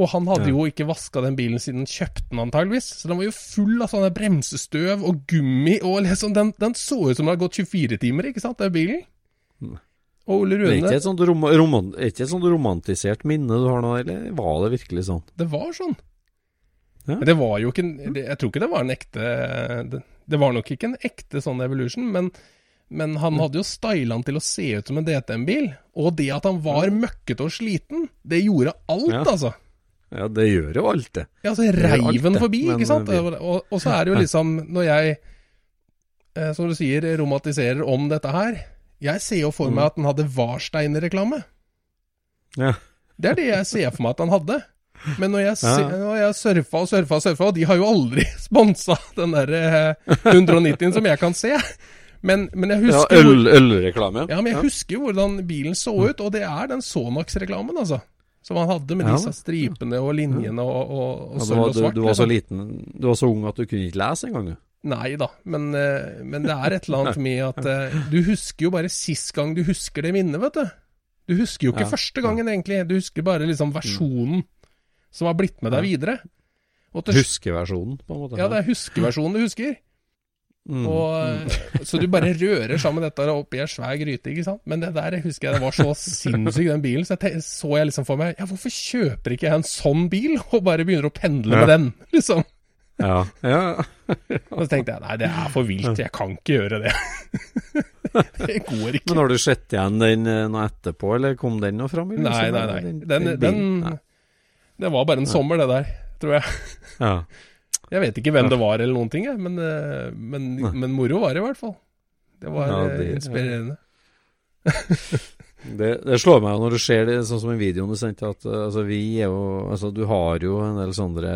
[SPEAKER 2] Og han hadde
[SPEAKER 3] Ja.
[SPEAKER 2] jo ikke vaska den bilen siden han kjøpte den, antageligvis. Så den var jo full av sånne bremsestøv og gummi, og liksom den, den så ut som den hadde gått 24 timer, ikke sant, den bilen. Og Ole
[SPEAKER 3] det er ikke et sånt, rom er ikke et sånt romantisert minne du har nå, eller var det virkelig sånn?
[SPEAKER 2] Det var sånn.
[SPEAKER 3] Ja.
[SPEAKER 2] Men det var jo ikke det, Jeg tror ikke det var en ekte det, det var nok ikke en ekte sånn Evolution, men, men han hadde jo styla den til å se ut som en DTM-bil. Og det at han var møkkete og sliten, det gjorde alt,
[SPEAKER 3] Ja.
[SPEAKER 2] altså.
[SPEAKER 3] Ja, det gjør jo alt det.
[SPEAKER 2] Ja, så reiv den forbi,
[SPEAKER 3] men,
[SPEAKER 2] ikke sant?
[SPEAKER 3] eh,
[SPEAKER 2] Og, og, og så er det jo liksom, når jeg, eh, som du sier, romantiserer om dette her Jeg ser jo for
[SPEAKER 3] Mm.
[SPEAKER 2] meg at han hadde Varstein-reklame.
[SPEAKER 3] Ja.
[SPEAKER 2] Det er det jeg ser for meg at han hadde. Men når jeg, ser, når jeg surfa og surfa og surfa, og de har jo aldri sponsa den der eh, 190-en som jeg kan se. Men, men jeg husker ja,
[SPEAKER 3] øl, ølreklame.
[SPEAKER 2] ja, men jeg husker hvordan bilen så ut, og det er den Sonax-reklamen, altså. Som han hadde med
[SPEAKER 3] Ja.
[SPEAKER 2] disse stripene og linjene og, og, og sølv og svart.
[SPEAKER 3] du var så
[SPEAKER 2] liksom.
[SPEAKER 3] liten Du var så ung at du kunne ikke lese engang.
[SPEAKER 2] Nei da, men, eh, men det er et eller annet med at eh, du husker jo bare sist gang du husker det minnet, vet du. Du husker jo ikke
[SPEAKER 3] Ja.
[SPEAKER 2] første gangen, egentlig. Du husker bare liksom versjonen som har blitt med deg videre. Til,
[SPEAKER 3] Huskeversjonen, på en måte.
[SPEAKER 2] ja, det er huskeversjonen du husker.
[SPEAKER 3] Mm.
[SPEAKER 2] Og, eh, Så du bare rører sammen dette oppi ei svær gryte, ikke sant. Men det der husker jeg det var så sinnssykt, den bilen. Så jeg så jeg liksom for meg Ja, hvorfor kjøper ikke jeg en sånn bil, og bare begynner å pendle
[SPEAKER 3] Ja.
[SPEAKER 2] med den, liksom.
[SPEAKER 3] Ja, ja.
[SPEAKER 2] Og så tenkte jeg nei, det er for vilt, jeg kan ikke gjøre det. det går ikke.
[SPEAKER 3] Men har du sett igjen den eh, nå etterpå, eller kom den nå fram?
[SPEAKER 2] Nei, nei, nei. Den, den,
[SPEAKER 3] den, Nei.
[SPEAKER 2] det var bare en sommer, det der, tror jeg.
[SPEAKER 3] Ja.
[SPEAKER 2] Jeg vet ikke hvem det var eller noen ting, men, eh, men, men moro var det i hvert fall. Det var
[SPEAKER 3] Ja,
[SPEAKER 2] eh,
[SPEAKER 3] det-
[SPEAKER 2] inspirerende.
[SPEAKER 3] Det, det slår meg jo når du ser det, sånn som i videoen du sendte, at eh, altså, vi er jo Altså, du har jo en del sånne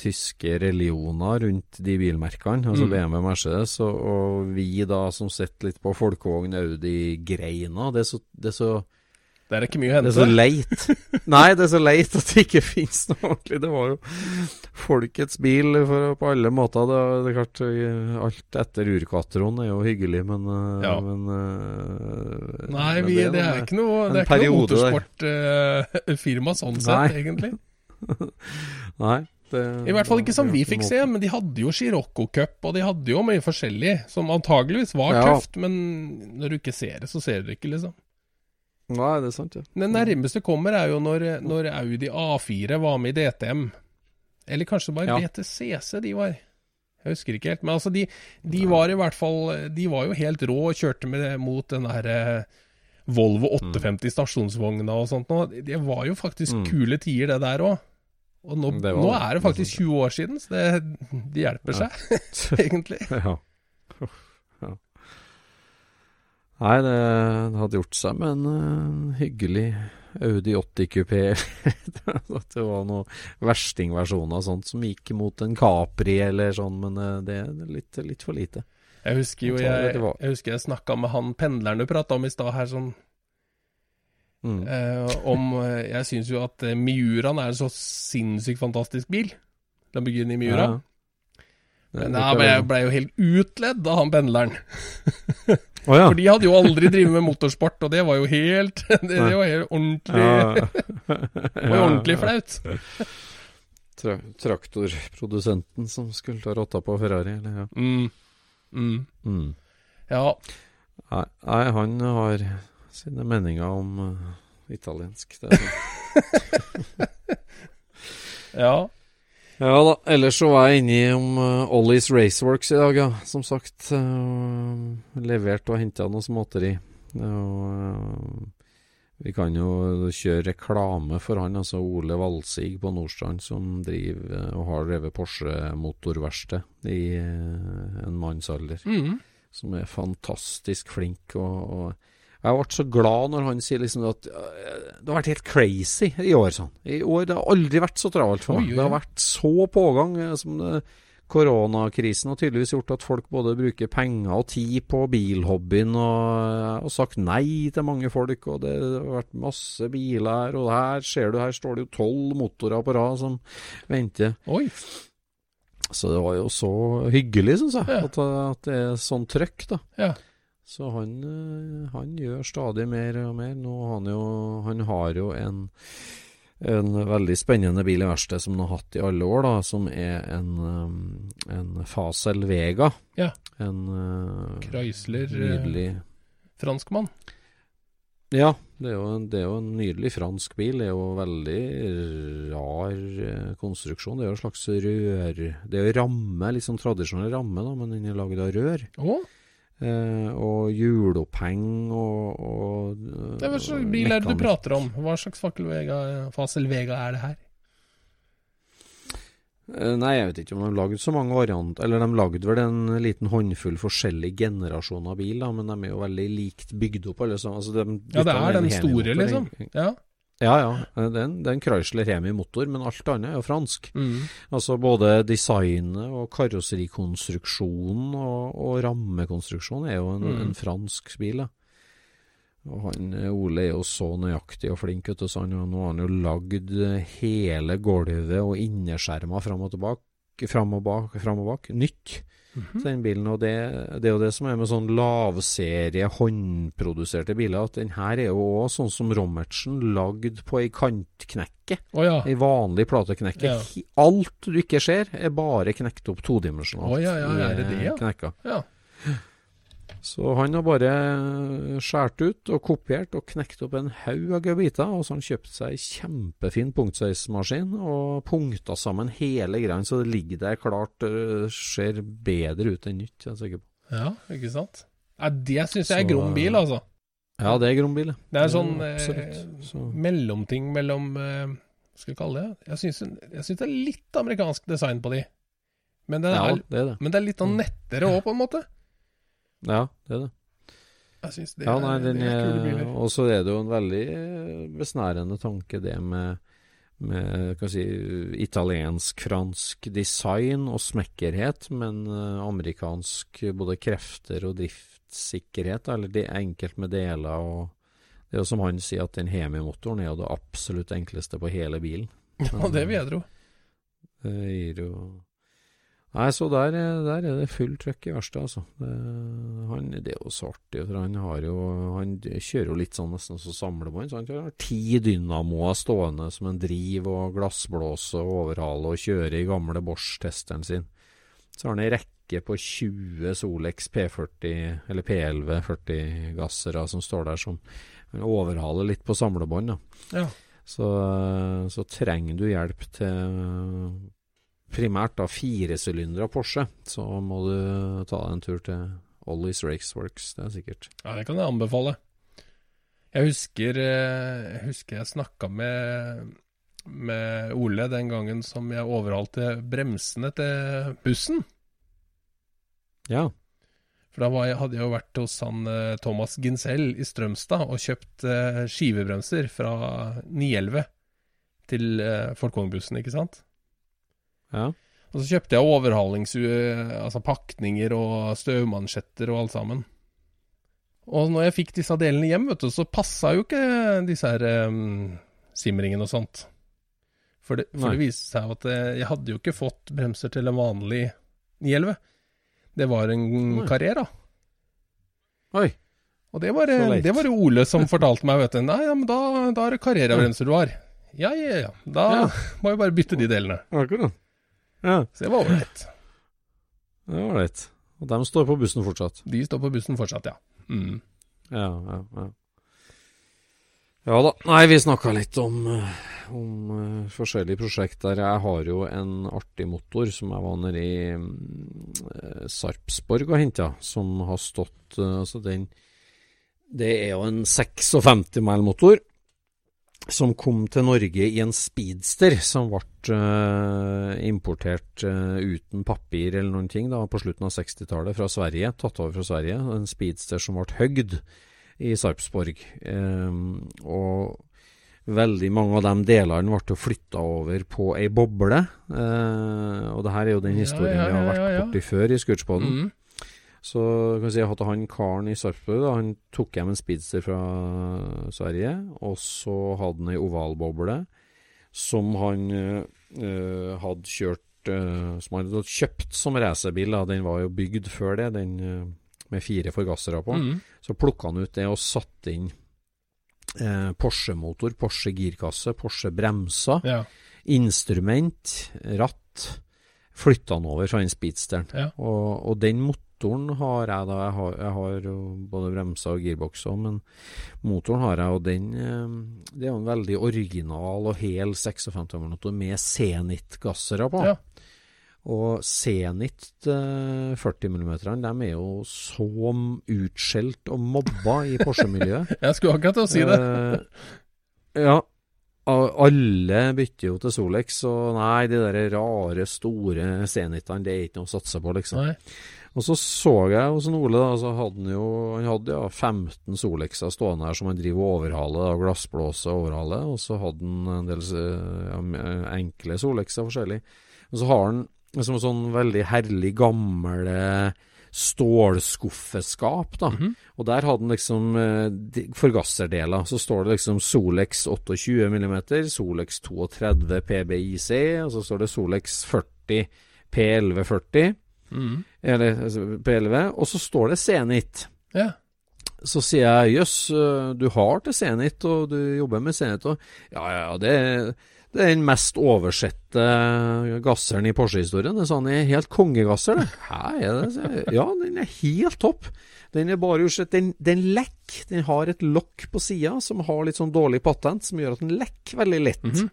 [SPEAKER 3] tyske religioner rundt de bilmerkene, altså
[SPEAKER 2] Mm.
[SPEAKER 3] BMW Mercedes, og, og vi da som sitter litt på folkevogn Audi-greina, det er så, det er så
[SPEAKER 2] Det er ikke mye å hente.
[SPEAKER 3] Det er så leit. Nei, det er så leit at det ikke finnes noe ordentlig. Det var jo folkets bil for, på alle måter. Det, det er klart, alt etter urkatron er jo hyggelig, men, øh,
[SPEAKER 2] Ja.
[SPEAKER 3] men øh,
[SPEAKER 2] Nei,
[SPEAKER 3] men
[SPEAKER 2] vi, det, er ikke noe, det er ikke noe
[SPEAKER 3] periode der.
[SPEAKER 2] motorsportfirma sånn sett,
[SPEAKER 3] Nei.
[SPEAKER 2] egentlig.
[SPEAKER 3] Nei. Det,
[SPEAKER 2] I hvert fall ikke som vi fikk se, men de hadde jo Scirocco Cup, og de hadde jo mye forskjellig, som antageligvis var
[SPEAKER 3] Ja.
[SPEAKER 2] tøft, men når du ikke ser det, så ser du det ikke, liksom.
[SPEAKER 3] Nei, det er sant, ja.
[SPEAKER 2] Det nærmeste kommer er jo når, når Audi A4 var med i DTM. Eller kanskje bare
[SPEAKER 3] Ja.
[SPEAKER 2] BTCC de var. Jeg husker ikke helt. Men altså, de, de var i hvert fall De var jo helt rå og kjørte med mot den der eh, Volvo 850 stasjonsvogna og sånt nå. Det var jo faktisk
[SPEAKER 3] Mm.
[SPEAKER 2] kule tider, det der òg. Og nå,
[SPEAKER 3] var
[SPEAKER 2] nå er det faktisk 20 år siden, så det, det hjelper
[SPEAKER 3] Ja.
[SPEAKER 2] seg, egentlig.
[SPEAKER 3] ja. Nei, det, hadde gjort seg med en øh, hyggelig Audi 80 kupé. Det var noen verstingversjoner og sånt som gikk mot en Capri eller sånn, men øh, det er litt, litt for lite.
[SPEAKER 2] Jeg husker jo
[SPEAKER 3] Jeg
[SPEAKER 2] jeg, husker jeg snakka med han pendleren du prata om i stad her, sånn
[SPEAKER 3] Mm.
[SPEAKER 2] Eh, om eh, Jeg syns jo at eh, Miuraen er en så sinnssykt fantastisk bil. Lamborghini Miura.
[SPEAKER 3] Ja. Det
[SPEAKER 2] Men jeg ble, ble jo helt utledd av han pendleren.
[SPEAKER 3] Oh, ja.
[SPEAKER 2] For de hadde jo aldri drevet med motorsport, og det var jo helt Det, det var helt ordentlig. Det var ordentlig flaut.
[SPEAKER 3] Tra traktorprodusenten som skulle ta rotta på Ferrari, eller ja.
[SPEAKER 2] Mm. Mm.
[SPEAKER 3] Mm.
[SPEAKER 2] Ja.
[SPEAKER 3] Nei, nei, han har sine meninger om uh, italiensk. Det er sånn.
[SPEAKER 2] Ja.
[SPEAKER 3] Ja da, ellers så var jeg inne om uh, Ollie's Raceworks i dag, ja. Som sagt. Uh, levert og henta noe småtteri. Uh, vi kan jo kjøre reklame for han, altså Ole Valsig på Nordstrand, som driver og har drevet Porsche-motorverksted i uh, en mannsalder.
[SPEAKER 2] Mm.
[SPEAKER 3] Som er fantastisk flink. og, og jeg ble så glad når han sier liksom at øh, det har vært helt crazy i år. sånn. I år det har aldri vært så travelt for meg.
[SPEAKER 2] Oi, oi,
[SPEAKER 3] Det har vært så pågang. eh, som det, Koronakrisen har tydeligvis gjort at folk både bruker penger og tid på bilhobbyen og, og sagt nei til mange folk. Og det har vært masse biler og her ser du, her står det jo tolv motorer på rad som venter.
[SPEAKER 2] Oi.
[SPEAKER 3] Så det var jo så hyggelig, syns jeg,
[SPEAKER 2] Ja.
[SPEAKER 3] at, at det er sånn trøkk, da.
[SPEAKER 2] Ja.
[SPEAKER 3] Så han, øh, han gjør stadig mer og mer. Nå han jo Han har jo en, en veldig spennende bil i verkstedet som han har hatt i alle år, da, som er en, øhm, en Fasel Vega.
[SPEAKER 2] Ja.
[SPEAKER 3] En øh,
[SPEAKER 2] Chrysler eh,
[SPEAKER 3] nydelig
[SPEAKER 2] franskmann.
[SPEAKER 3] Ja, det er, jo en, det er jo en nydelig fransk bil. Det er jo veldig rar eh, konstruksjon. Det er jo en slags rør Det er jo ramme, litt sånn tradisjonell ramme, da, men den er laget av rør.
[SPEAKER 2] Å,
[SPEAKER 3] Eh, og hjuloppheng og, og eh,
[SPEAKER 2] det er hva slags bil er det du prater om? Hva slags Fasel Vega er det her?
[SPEAKER 3] Eh, Nei, jeg vet ikke om de lagde så mange varianter. Eller de lagde vel en liten håndfull forskjellige generasjoner bil, da, men de er jo veldig likt bygd opp, alle sammen. Altså, de,
[SPEAKER 2] Ja, det er den store, liksom. Ja.
[SPEAKER 3] Ja, ja. Eh, Det er en, det er en Chrysler Remi-motor, men alt annet er jo fransk.
[SPEAKER 2] Mm.
[SPEAKER 3] Altså både designet og karosserikonstruksjonen og, og rammekonstruksjonen er jo en,
[SPEAKER 2] Mm.
[SPEAKER 3] en fransk bil. Ja. Og han eh, Ole er jo så nøyaktig og flink, vet du, så han, nå har han jo lagd eh, hele gulvet og innerskjermer fram og tilbake fram og bak, fram og bak. Nytt.
[SPEAKER 2] Mhm.
[SPEAKER 3] Den bilen, og det, det er jo det som er med sånn lavserie, håndproduserte biler, at den her er jo òg sånn som Rommertsen, lagd på ei kantknekke.
[SPEAKER 2] Oh, ja.
[SPEAKER 3] Ei vanlig plateknekke.
[SPEAKER 2] Ja.
[SPEAKER 3] Alt du ikke ser, er bare knekt opp todimensjonalt.
[SPEAKER 2] Oh, ja, ja, er det det, ja?
[SPEAKER 3] Knekka.
[SPEAKER 2] ja.
[SPEAKER 3] Så han har bare skåret ut og kopiert og knekt opp en haug av gebiter, og så har han kjøpt seg kjempefin punktsizemaskin og punkta sammen hele greia, så det ligger der klart, øh, ser bedre ut enn nytt, jeg er sikker på.
[SPEAKER 2] Ja, ikke sant? Ja, det syns jeg er grom bil, altså.
[SPEAKER 3] Ja, det er grom bil.
[SPEAKER 2] Det er sånn
[SPEAKER 3] Ja,
[SPEAKER 2] eh.
[SPEAKER 3] Så-
[SPEAKER 2] mellomting mellom eh, Hva skal vi kalle det? Jeg syns, det er litt amerikansk design på de. Men det
[SPEAKER 3] Ja,
[SPEAKER 2] er,
[SPEAKER 3] det er det.
[SPEAKER 2] men det er litt sånn nettere òg, på en måte.
[SPEAKER 3] Ja, det er det.
[SPEAKER 2] Jeg syns det,
[SPEAKER 3] Ja,
[SPEAKER 2] er-
[SPEAKER 3] nei, den
[SPEAKER 2] det er kule
[SPEAKER 3] er,
[SPEAKER 2] biler.
[SPEAKER 3] og så er det jo en veldig eh, besnærende tanke det med, med si, italiensk-fransk design og smekkerhet, men eh, amerikansk både krefter og driftssikkerhet, eller det er enkelt med deler. og Det er jo som han sier, at den Hemi-motoren er jo det absolutt enkleste på hele bilen.
[SPEAKER 2] Ja, det vil jeg tro.
[SPEAKER 3] Det gir jo Nei, så der, er- der er det full trøkk i verkstedet, altså. Det, han, det er jo så artig, for han har jo Han kjører jo litt sånn nesten som samlebånd. Så han har ti dynamoer stående som en driv og glassblåse og overhale og kjører i gamle Bosch-testeren sin. Så har han ei rekke på 20 Solex P40, eller P11 40-gassere som står der som han overhaler litt på samlebånd, da.
[SPEAKER 2] Ja.
[SPEAKER 3] Så, så trenger du hjelp til primært da firesylindere Porsche, så må du ta deg en tur til Ollies Raceworks, det er sikkert.
[SPEAKER 2] ja, det kan jeg anbefale. Jeg husker eh, jeg, husker jeg snakka med, med Ole den gangen som jeg overhalte bremsene til bussen.
[SPEAKER 3] Ja.
[SPEAKER 2] For da var jeg, hadde jeg jo vært hos han eh, Thomas Ginsell i Strømstad og kjøpt eh, skivebremser fra 911 til Folkongbussen, ikke sant?
[SPEAKER 3] Ja.
[SPEAKER 2] Og så kjøpte jeg overhalings... eh, altså pakninger og støvmansjetter og alt sammen. Og når jeg fikk disse delene hjem, vet du, så passa jo ikke disse her um, simringene og sånt. For, det, for det viste seg at eh, jeg hadde jo ikke fått bremser til en vanlig 911. Det var en
[SPEAKER 3] Nei.
[SPEAKER 2] Carrera.
[SPEAKER 3] Oi.
[SPEAKER 2] Og det var,
[SPEAKER 3] Så
[SPEAKER 2] det var Ole som fortalte meg, vet du. Nei, ja, men da, da er det Carrera-bremser du har. Ja, ja, ja. Da
[SPEAKER 3] Ja.
[SPEAKER 2] må vi bare bytte de delene.
[SPEAKER 3] Akkurat. Ja,
[SPEAKER 2] Så det var ålreit.
[SPEAKER 3] det var ålreit. Og de står på bussen fortsatt.
[SPEAKER 2] De står på bussen fortsatt, ja. Mm.
[SPEAKER 3] Ja, ja, ja. Ja da. Nei, vi snakka litt om, eh, om uh, forskjellige prosjekter. Jeg har jo en artig motor som jeg var nede i uh, Sarpsborg og henta, som har stått uh, Altså, den Det er jo en 56 mile-motor. Som kom til Norge i en speedster som ble uh, importert uh, uten papir eller noen ting da, på slutten av 60-tallet fra Sverige. Tatt over fra Sverige. En speedster som ble høgd i Sarpsborg. Um, og veldig mange av de delene ble flytta over på ei boble. Uh, og det her er jo den
[SPEAKER 2] Ja,
[SPEAKER 3] historien
[SPEAKER 2] ja,
[SPEAKER 3] vi har vært
[SPEAKER 2] ja, ja.
[SPEAKER 3] borti før i Skurtspodden.
[SPEAKER 2] Mm.
[SPEAKER 3] Så kan jeg si at han karen i Sarpsborg da, han tok hjem en speedster fra Sverige, og så hadde han ei ovalboble som han eh, hadde kjørt eh, Som han hadde kjøpt som racerbil. Den var jo bygd før det, den eh, med fire forgassere på.
[SPEAKER 2] Mm.
[SPEAKER 3] Så plukka han ut det og satte inn Porsche-motor, Porsche girkasse, Porsche bremser,
[SPEAKER 2] Ja.
[SPEAKER 3] instrument, ratt. Flytta han over fra den speedsteren.
[SPEAKER 2] Ja.
[SPEAKER 3] Og, og den motoren har jeg da. Jeg har, jeg har både bremser og girbokser, men motoren har jeg, og den eh, Det er jo en veldig original og hel 56-motor med Zenit-gassere på.
[SPEAKER 2] Ja.
[SPEAKER 3] Og Zenit eh, 40 mm, de er jo så utskjelt og mobba i Porsche-miljøet.
[SPEAKER 2] Jeg skulle akkurat til å si det.
[SPEAKER 3] Eh, ja. Alle bytter jo til Solex, og nei, de der rare, store Zenitene, det er ikke noe å satse på, liksom.
[SPEAKER 2] Nei.
[SPEAKER 3] Og så så jeg hos Ole, da, så hadde han jo Han hadde ja 15 Solexer stående her som han driver og overhaler, da, glassblåser og overhaler, og så hadde han en del eh, ja, enkle Solexer forskjellig. Og så har han liksom sånn veldig herlig gammel eh, stålskuffeskap, da.
[SPEAKER 2] Mhm.
[SPEAKER 3] Og der hadde han liksom eh, de- forgasserdeler. Så står det liksom Solex 28 mm, Solex 32 PBIC, og så står det Solex 40 P1140,
[SPEAKER 2] Mm.
[SPEAKER 3] Eller altså, P11, og så står det Zenit.
[SPEAKER 2] Ja.
[SPEAKER 3] Så sier jeg jøss, øh, du har til Zenit, og du jobber med Zenit, og ja, ja, det, det er den mest oversette gasseren i Porsche-historien. Det er sånn, er helt kongegasser, det. Hæ, er det? Ja, den er helt topp. Den er bare gjort Den, den lekker. Den har et lokk på sida som har litt sånn dårlig patent, som gjør at den lekker veldig lett.
[SPEAKER 2] Mhm.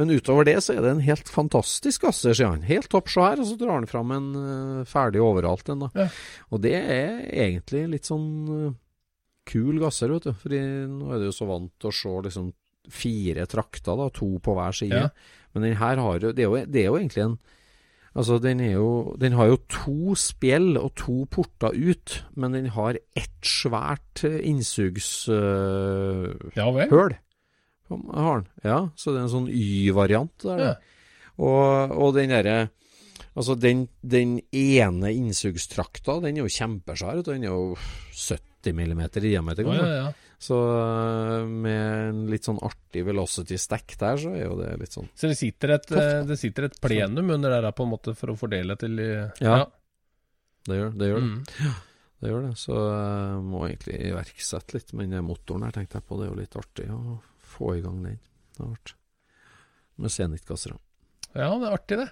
[SPEAKER 3] Men utover det så er det en helt fantastisk gasser, sier han. Helt topp, svær. Og så drar han fram en uh, ferdig overalt en, da.
[SPEAKER 2] Ja.
[SPEAKER 3] Og det er egentlig litt sånn uh, kul gasser, vet du. For nå er du jo så vant til å se liksom fire trakter, da, to på hver side.
[SPEAKER 2] Ja.
[SPEAKER 3] Men den her har jo det, jo det er jo egentlig en Altså, den, er jo, den har jo to spjell og to porter ut, men den har ett svært innsugshøl. Uh,
[SPEAKER 2] ja.
[SPEAKER 3] Har den. Ja, så det er en sånn Y-variant der.
[SPEAKER 2] Ja.
[SPEAKER 3] Og, og den derre Altså, den, den ene innsugstrakta, den er jo kjempesvær. Den er jo 70 millimeter i diameter.
[SPEAKER 2] Å, ja, ja.
[SPEAKER 3] Så øh, med en litt sånn artig velocity stack der, så er jo det litt sånn
[SPEAKER 2] Så det sitter et, eh, det sitter et plenum under der på en måte for å fordele til eh,
[SPEAKER 3] Ja. Det gjør det. Gjør det.
[SPEAKER 2] Mm.
[SPEAKER 3] det, gjør det. Så jeg må egentlig iverksette litt Men motoren her, tenkte jeg på. Det er jo litt artig å få i gang den. Det har vært med Zenit-gassere.
[SPEAKER 2] ja, det er artig, det.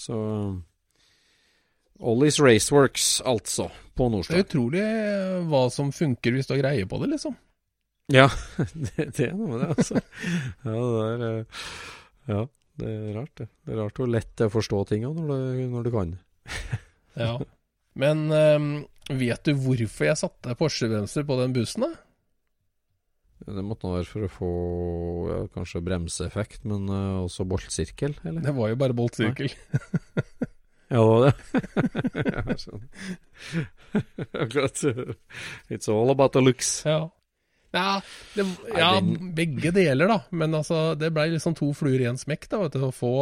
[SPEAKER 3] Så Ollies Raceworks, altså, på
[SPEAKER 2] Det er utrolig eh, hva som funker hvis du har greie på det, liksom.
[SPEAKER 3] Ja, det, det er noe med det, altså. Ja, det er eh, Ja, det er rart, det. Det er rart hvor lett det er å forstå tinga når, når du kan.
[SPEAKER 2] Ja. Men um, vet du hvorfor jeg satte Porsche-bremser på den bussen, da?
[SPEAKER 3] Det måtte nå være for å få ja, kanskje bremseeffekt, men uh, også boltsirkel, eller?
[SPEAKER 2] Det var jo bare boltsirkel.
[SPEAKER 3] Ja, det var det. Akkurat. It's all about the looks.
[SPEAKER 2] Ja. Ja, det, ja begge deler, da. Men altså, det blei liksom to fluer i en smekk, da. Vet du, å få,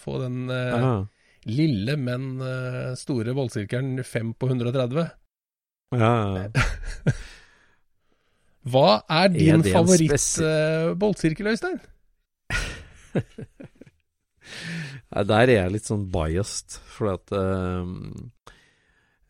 [SPEAKER 2] få den eh, lille, men eh, store boltsirkelen 5 på 130.
[SPEAKER 3] Ja, ja.
[SPEAKER 2] Hva er din
[SPEAKER 3] det
[SPEAKER 2] favoritt-boltsirkel, Øystein?
[SPEAKER 3] Der er jeg litt sånn biased, for at uh,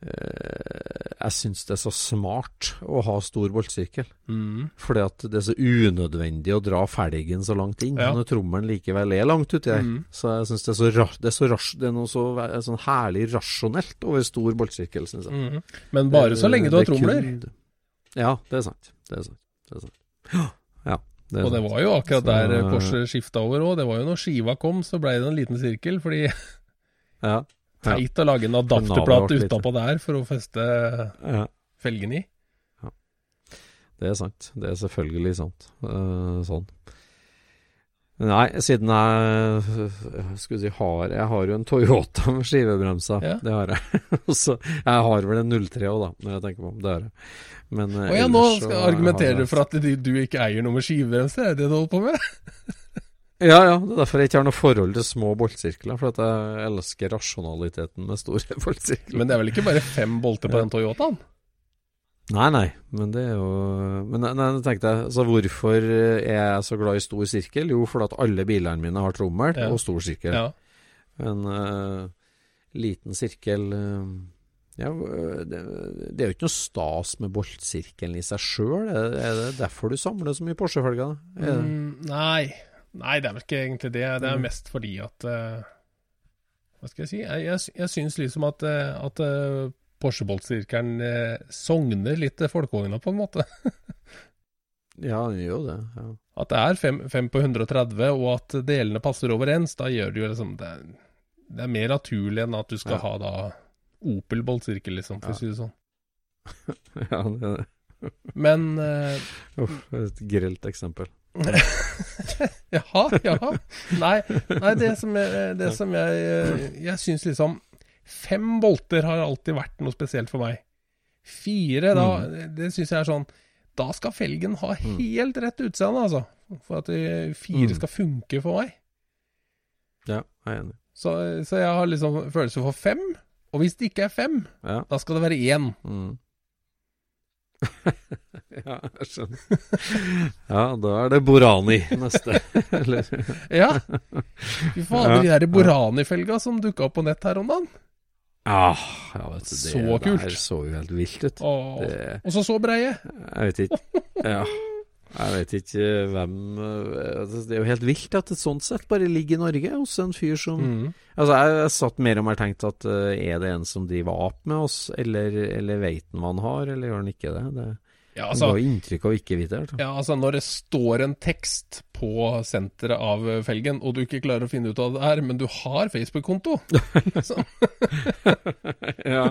[SPEAKER 3] uh, Jeg syns det er så smart å ha stor boltsirkel.
[SPEAKER 2] Mm.
[SPEAKER 3] Fordi at det er så unødvendig å dra felgen så langt inn,
[SPEAKER 2] Ja.
[SPEAKER 3] når trommelen likevel er langt uti der.
[SPEAKER 2] Mm.
[SPEAKER 3] Så jeg syns det så, det det er noe så sånn herlig rasjonelt over stor boltsirkel, syns jeg.
[SPEAKER 2] Mm. Men bare så lenge du har
[SPEAKER 3] Det er
[SPEAKER 2] tromler.
[SPEAKER 3] kun- Ja, det er sant. Det er sant. Det er sant. Ja, det
[SPEAKER 2] Og det var jo akkurat der
[SPEAKER 3] Så-
[SPEAKER 2] Porsche skifta over òg. Det var jo når skiva kom, så blei det en liten sirkel. Fordi
[SPEAKER 3] Ja.
[SPEAKER 2] teit å lage en adapterplate utapå der for å feste
[SPEAKER 3] ja.
[SPEAKER 2] felgen i.
[SPEAKER 3] Det er sant. Det er selvfølgelig sant. Uh, sånn. Nei, siden jeg skulle si har Jeg har jo en Toyota med skivebremser.
[SPEAKER 2] Ja.
[SPEAKER 3] Det har jeg. Så Jeg har vel en 03 òg, da, når jeg tenker meg om. Det har jeg. Men eh,
[SPEAKER 2] Og ja, nå skal argumenterer du for at du, du ikke eier noe med skivebremser? Er det det du holder på med?
[SPEAKER 3] Ja, ja. Det er derfor jeg ikke har noe forhold til små boltsirkler. For at jeg elsker rasjonaliteten med store boltsirkler.
[SPEAKER 2] Men det er vel ikke bare fem bolter på den Toyotaen?
[SPEAKER 3] Nei, nei, men det er jo Men nei, nei, tenkte jeg, så hvorfor er jeg så glad i stor sirkel? Jo, fordi at alle bilene mine har trommel
[SPEAKER 2] Ja.
[SPEAKER 3] og stor sirkel.
[SPEAKER 2] Ja.
[SPEAKER 3] En uh, liten sirkel uh, Ja, det, det er jo ikke noe stas med boltsirkelen i seg sjøl. Er, er det derfor du samler så mye Porsche-felger? Er
[SPEAKER 2] Mm, nei. Nei, det er vel ikke egentlig det. Det er
[SPEAKER 3] Mm.
[SPEAKER 2] mest fordi at uh, Hva skal jeg si? Jeg, jeg, jeg syns liksom at, eh, at eh, Porsche-boltsirkelen uh, sogner litt folkevogna, på en måte.
[SPEAKER 3] Ja, den gjør jo det. Ja.
[SPEAKER 2] At det er fem, fem på 130, og at delene passer overens, da gjør det jo liksom Det, det er mer naturlig enn at du skal
[SPEAKER 3] Ja.
[SPEAKER 2] ha da Opel boltsirkel, liksom, for
[SPEAKER 3] Ja.
[SPEAKER 2] å si det sånn.
[SPEAKER 3] ja, det er det.
[SPEAKER 2] Men eh,
[SPEAKER 3] Uff, et grelt eksempel.
[SPEAKER 2] Jaha, jaha. Nei, nei det som jeg, det som jeg eh, Jeg syns liksom Fem bolter har alltid vært noe spesielt for meg. Fire, da Det syns jeg er sånn Da skal felgen ha helt rett utseende, altså. For at eh, fire
[SPEAKER 3] Mm.
[SPEAKER 2] skal funke for meg.
[SPEAKER 3] Ja, jeg er enig.
[SPEAKER 2] Så, så jeg har liksom følelse for fem. Og hvis det ikke er fem,
[SPEAKER 3] Ja.
[SPEAKER 2] da skal det være én.
[SPEAKER 3] Mm. Ja, jeg skjønner. Ja, da er det Borani neste. Eller
[SPEAKER 2] Ja. Fy fader, de der Borani-felga som dukka opp på nett her om dagen.
[SPEAKER 3] Ja, ja vet du, det
[SPEAKER 2] Så kult.
[SPEAKER 3] der så jo helt vilt ut.
[SPEAKER 2] Ah,
[SPEAKER 3] Det,
[SPEAKER 2] Og så så breie.
[SPEAKER 3] jeg vet ikke Ja. Jeg vet ikke hvem eh, altså, Det er jo helt vilt at et sånt sett bare ligger i Norge hos en fyr som
[SPEAKER 2] Mm.
[SPEAKER 3] Altså, jeg, jeg satt mer og mer tenkt at eh, er det en som driver ap med oss, eller, eller veit han hva han har, eller gjør han ikke det? Det
[SPEAKER 2] Ja, altså,
[SPEAKER 3] det var inntrykk av ikke vite det.
[SPEAKER 2] ja, altså når det står en tekst på senteret av felgen, og du ikke klarer å finne ut av det er, men du har Facebook-konto
[SPEAKER 3] ja.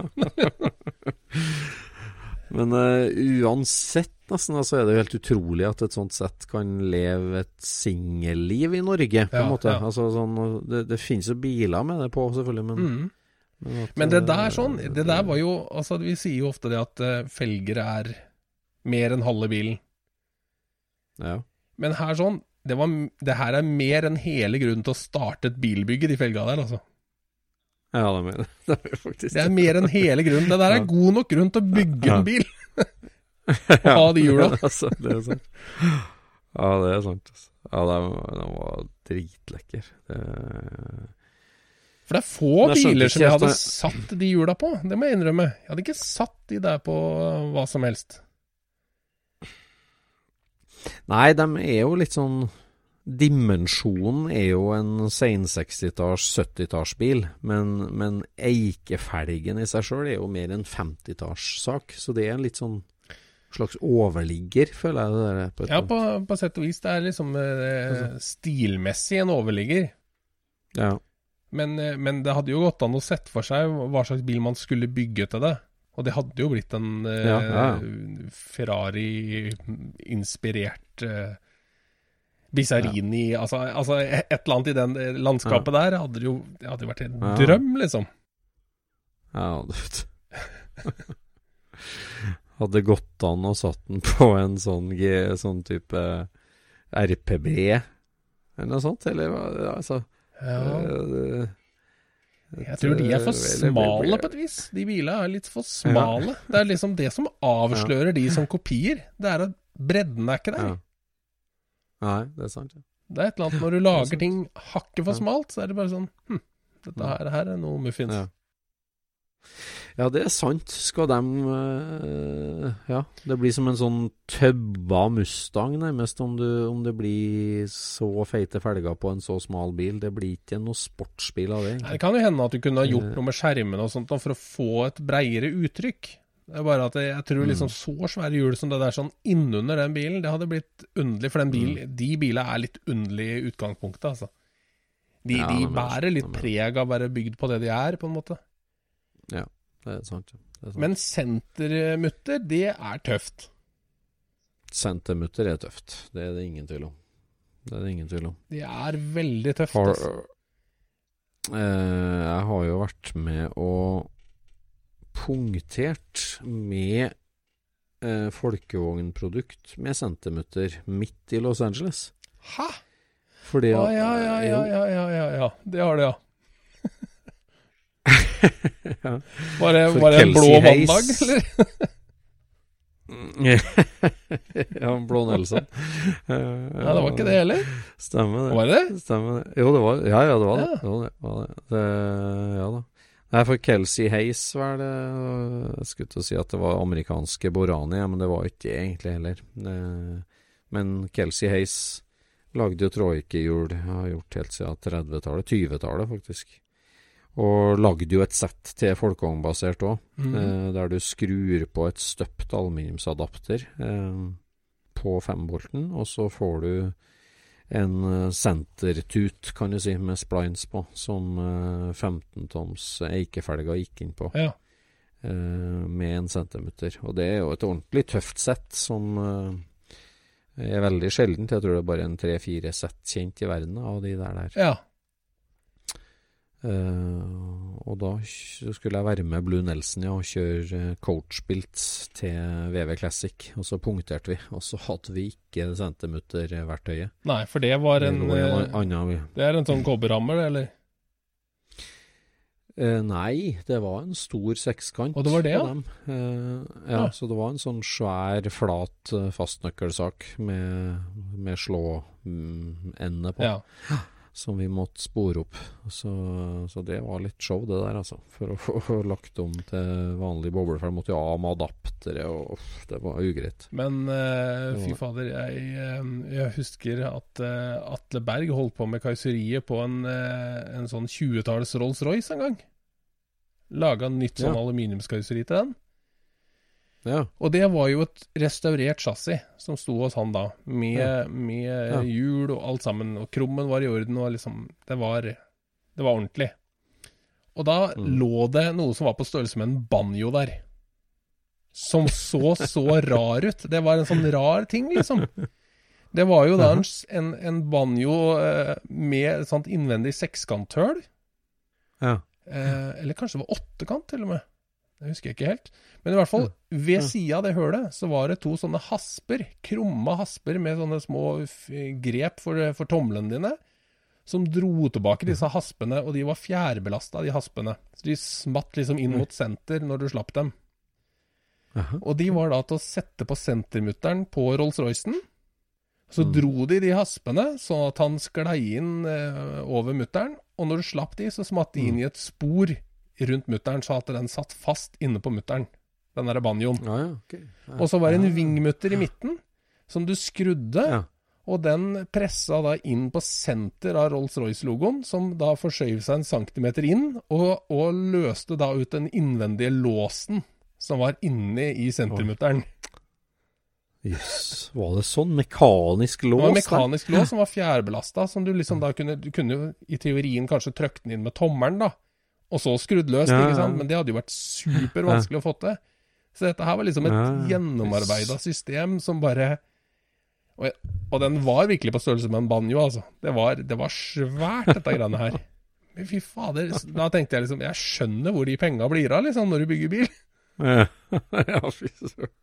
[SPEAKER 3] Men uh, uansett, nesten, så er det jo helt utrolig at et sånt sett kan leve et singelliv i Norge, på
[SPEAKER 2] Ja,
[SPEAKER 3] en måte.
[SPEAKER 2] ja.
[SPEAKER 3] Altså, sånn, det, det finnes jo biler med det på, selvfølgelig, men,
[SPEAKER 2] mm.
[SPEAKER 3] men, at,
[SPEAKER 2] Men det
[SPEAKER 3] eh,
[SPEAKER 2] der sånn, det der var jo Altså, vi sier jo ofte det at felgere felger er mer enn halve bilen.
[SPEAKER 3] Ja.
[SPEAKER 2] Men her sånn, det, var, det her er mer enn hele grunnen til å starte et bilbygge, de felga der, altså.
[SPEAKER 3] ja, det er, mer- det er faktisk
[SPEAKER 2] Det er mer enn hele grunnen. Det der er
[SPEAKER 3] Ja.
[SPEAKER 2] god nok grunn til å bygge
[SPEAKER 3] Ja.
[SPEAKER 2] en bil. Å ha de hjula.
[SPEAKER 3] altså, det er sant. Ja, det er sant. Altså. Ja, den, var dritlekker. Det,
[SPEAKER 2] For det er få biler som jeg hadde satt de hjula på, det må jeg innrømme. Jeg hadde ikke satt de der på hva som helst.
[SPEAKER 3] Nei, de er jo litt sånn Dimensjonen er jo en sen 60-talls, 70-tallsbil, men, men eikefelgen i seg sjøl er jo mer en 50-tallssak. Så det er en litt sånn slags overligger, føler jeg det der. På et
[SPEAKER 2] Ja, på, på sett og vis. Det er liksom eh, stilmessig en overligger.
[SPEAKER 3] ja.
[SPEAKER 2] Men, eh, men det hadde jo gått an å sette for seg hva slags bil man skulle bygge til det. Og det hadde jo blitt en eh,
[SPEAKER 3] Ja, ja.
[SPEAKER 2] Ferrari-inspirert eh, Bizarini altså, altså et eller annet i den eh, landskapet der hadde jo det hadde vært en
[SPEAKER 3] Ja.
[SPEAKER 2] drøm, liksom.
[SPEAKER 3] Ja, det du. Hadde gått an å satt den på en sånn, G, sånn type RPB eller noe sånt, eller altså,
[SPEAKER 2] Ja,
[SPEAKER 3] eh,
[SPEAKER 2] jeg tror de er for smale på et vis. De bilene er litt for smale. Det er liksom det som avslører de som kopier. Det er at bredden er ikke der.
[SPEAKER 3] Ja. Nei, det er sant. Ja.
[SPEAKER 2] Det er et eller annet når du
[SPEAKER 3] er
[SPEAKER 2] lager ting hakket for smalt, så er det bare sånn hm, dette her, her er noe muffins.
[SPEAKER 3] Ja. ja, det er sant. Skal de uh, Ja, det blir som en sånn tøbba Mustang, nærmest, om, du, om det blir så feite felger på en så smal bil. Det blir ikke noe sportsbil av det. Egentlig.
[SPEAKER 2] Det kan jo hende at du kunne ha gjort
[SPEAKER 3] Eh.
[SPEAKER 2] noe med skjermene og sånt for å få et breiere uttrykk. Det er bare at jeg, jeg tror
[SPEAKER 3] Mm.
[SPEAKER 2] liksom så svære hjul som det der sånn innunder den bilen, det hadde blitt underlig. For den bil,
[SPEAKER 3] Mm.
[SPEAKER 2] de bilene er litt underlige i utgangspunktet, altså. De,
[SPEAKER 3] Ja,
[SPEAKER 2] de
[SPEAKER 3] er
[SPEAKER 2] bærer litt preg av å være bygd på det de er, på en måte.
[SPEAKER 3] Det er sant. Det er sant.
[SPEAKER 2] Men sentermutter, det er tøft.
[SPEAKER 3] Sentermutter er tøft. Det er det ingen tvil om. Det er det ingen tvil om.
[SPEAKER 2] Det er veldig tøft.
[SPEAKER 3] Har,
[SPEAKER 2] altså.
[SPEAKER 3] eh, jeg har jo vært med og punktert med eh, folkevognprodukt med sentermutter midt i Los Angeles.
[SPEAKER 2] Hæ?
[SPEAKER 3] Fordi
[SPEAKER 2] Ja, ja, ja, ja, ja, ja, ja, ja. Det har det, ja.
[SPEAKER 3] Ja.
[SPEAKER 2] Var det, var det en blå mandag, eller?
[SPEAKER 3] ja, Blå Nelson. Nei,
[SPEAKER 2] Ja, det var ikke det heller.
[SPEAKER 3] Stemmer det.
[SPEAKER 2] Var det det?
[SPEAKER 3] Stemmer det. Jo, det var Ja, ja, det var det.
[SPEAKER 2] Ja.
[SPEAKER 3] det, var det, var det. det ja da. Nei, for Kelsey Hayes var det Jeg skulle til å si at det var amerikanske Borani, men det var ikke det egentlig heller. Men Kelsey Hayes lagde jo troikehjul, har gjort helt siden 30-tallet, 20-tallet faktisk. Og lagde jo et sett til folkevognbasert òg,
[SPEAKER 2] Mm.
[SPEAKER 3] eh, der du skrur på et støpt aluminiumsadapter eh, på fembolten, og så får du en eh, sentertut, kan du si, med splines på, som eh, 15-toms eikefelger gikk inn på,
[SPEAKER 2] Ja.
[SPEAKER 3] eh, med en centimeter. Og det er jo et ordentlig tøft sett som eh, er veldig sjeldent. Jeg tror det er bare en tre-fire sett kjent i verden av de der der.
[SPEAKER 2] ja.
[SPEAKER 3] Eh, og da skulle jeg være med Blue Nelson ja, og kjøre uh, coachbilt til VV Classic. Og så punkterte vi, og så hadde vi ikke centimeterverktøyet.
[SPEAKER 2] Nei, for det var en
[SPEAKER 3] Det,
[SPEAKER 2] eh,
[SPEAKER 3] en annen-
[SPEAKER 2] Det er en sånn kobberhammer, eller?
[SPEAKER 3] Uh, nei, det var en stor sekskant.
[SPEAKER 2] Og det var det, ja?
[SPEAKER 3] Eh, ja,
[SPEAKER 2] Ja.
[SPEAKER 3] så det var en sånn svær, flat eh, fastnøkkelsak med, med slå-ende på,
[SPEAKER 2] Ja.
[SPEAKER 3] Som vi måtte spore opp. Så, så det var litt show, det der, altså. For å få lagt om til vanlig boble. For jeg måtte jo av med adaptere, og det var ugreit.
[SPEAKER 2] Men
[SPEAKER 3] uh,
[SPEAKER 2] fy fader, jeg, eh, jeg husker at uh, Atle Berg holdt på med kaiseriet på en, uh, en sånn 20-talls Rolls-Royce en gang. Laga nytt sånn
[SPEAKER 3] Ja.
[SPEAKER 2] aluminiumskarosseri til den.
[SPEAKER 3] Ja.
[SPEAKER 2] Og det var jo et restaurert chassis som sto hos han da, med,
[SPEAKER 3] Ja.
[SPEAKER 2] med
[SPEAKER 3] Ja.
[SPEAKER 2] hjul og alt sammen. Og krummen var i orden, og liksom Det var, det var ordentlig. Og da
[SPEAKER 3] Mm.
[SPEAKER 2] lå det noe som var på størrelse med en banjo der. Som så så rar ut. Det var en sånn rar ting, liksom. Det var jo da en, en, banjo eh, med et sånt innvendig sekskanthull.
[SPEAKER 3] ja.
[SPEAKER 2] Eh, eller kanskje det var åttekant, til og med. Det husker jeg ikke helt. Men i hvert fall, ved sida av det hølet, så var det to sånne hasper. Krumma hasper med sånne små grep for, for tomlene dine. Som dro tilbake disse haspene, og de var fjærbelasta, de haspene. Så de smatt liksom inn mot senter når du slapp dem. Og de var da til å sette på sentermutteren på Rolls-Roycen. Så
[SPEAKER 3] Mm.
[SPEAKER 2] dro de de haspene, sånn at han sklei inn eh, over mutteren. Og når du slapp de, så smatt de
[SPEAKER 3] Mm.
[SPEAKER 2] inn i et spor rundt mutteren, så at den satt fast inne på mutteren. Den derre banjoen.
[SPEAKER 3] Ja, ja, okay. Ja.
[SPEAKER 2] Og så var det en vingmutter i midten, som du skrudde. Og den pressa da inn på senter av Rolls-Royce-logoen, som da forskjøv seg en centimeter inn, og, og løste da ut den innvendige låsen som var inne i sentermutteren.
[SPEAKER 3] Jøss. Var det sånn? Mekanisk lås?
[SPEAKER 2] Det var en
[SPEAKER 3] da?
[SPEAKER 2] mekanisk lås som var fjærbelasta, som du liksom da kunne Du kunne jo i teorien kanskje trykke den inn med tommelen, da, og så skrudd løst,
[SPEAKER 3] Ja,
[SPEAKER 2] ikke sant, men det hadde jo vært supervanskelig å få til. Så dette her var liksom et
[SPEAKER 3] Ja,
[SPEAKER 2] gjennomarbeida system som bare og, og den var virkelig på størrelse med en banjo, altså. Det var, det var svært, dette greiene her. Men fy fader, da tenkte jeg liksom Jeg skjønner hvor de penga blir av, liksom, når du bygger bil.
[SPEAKER 3] Ja, ja fy søren.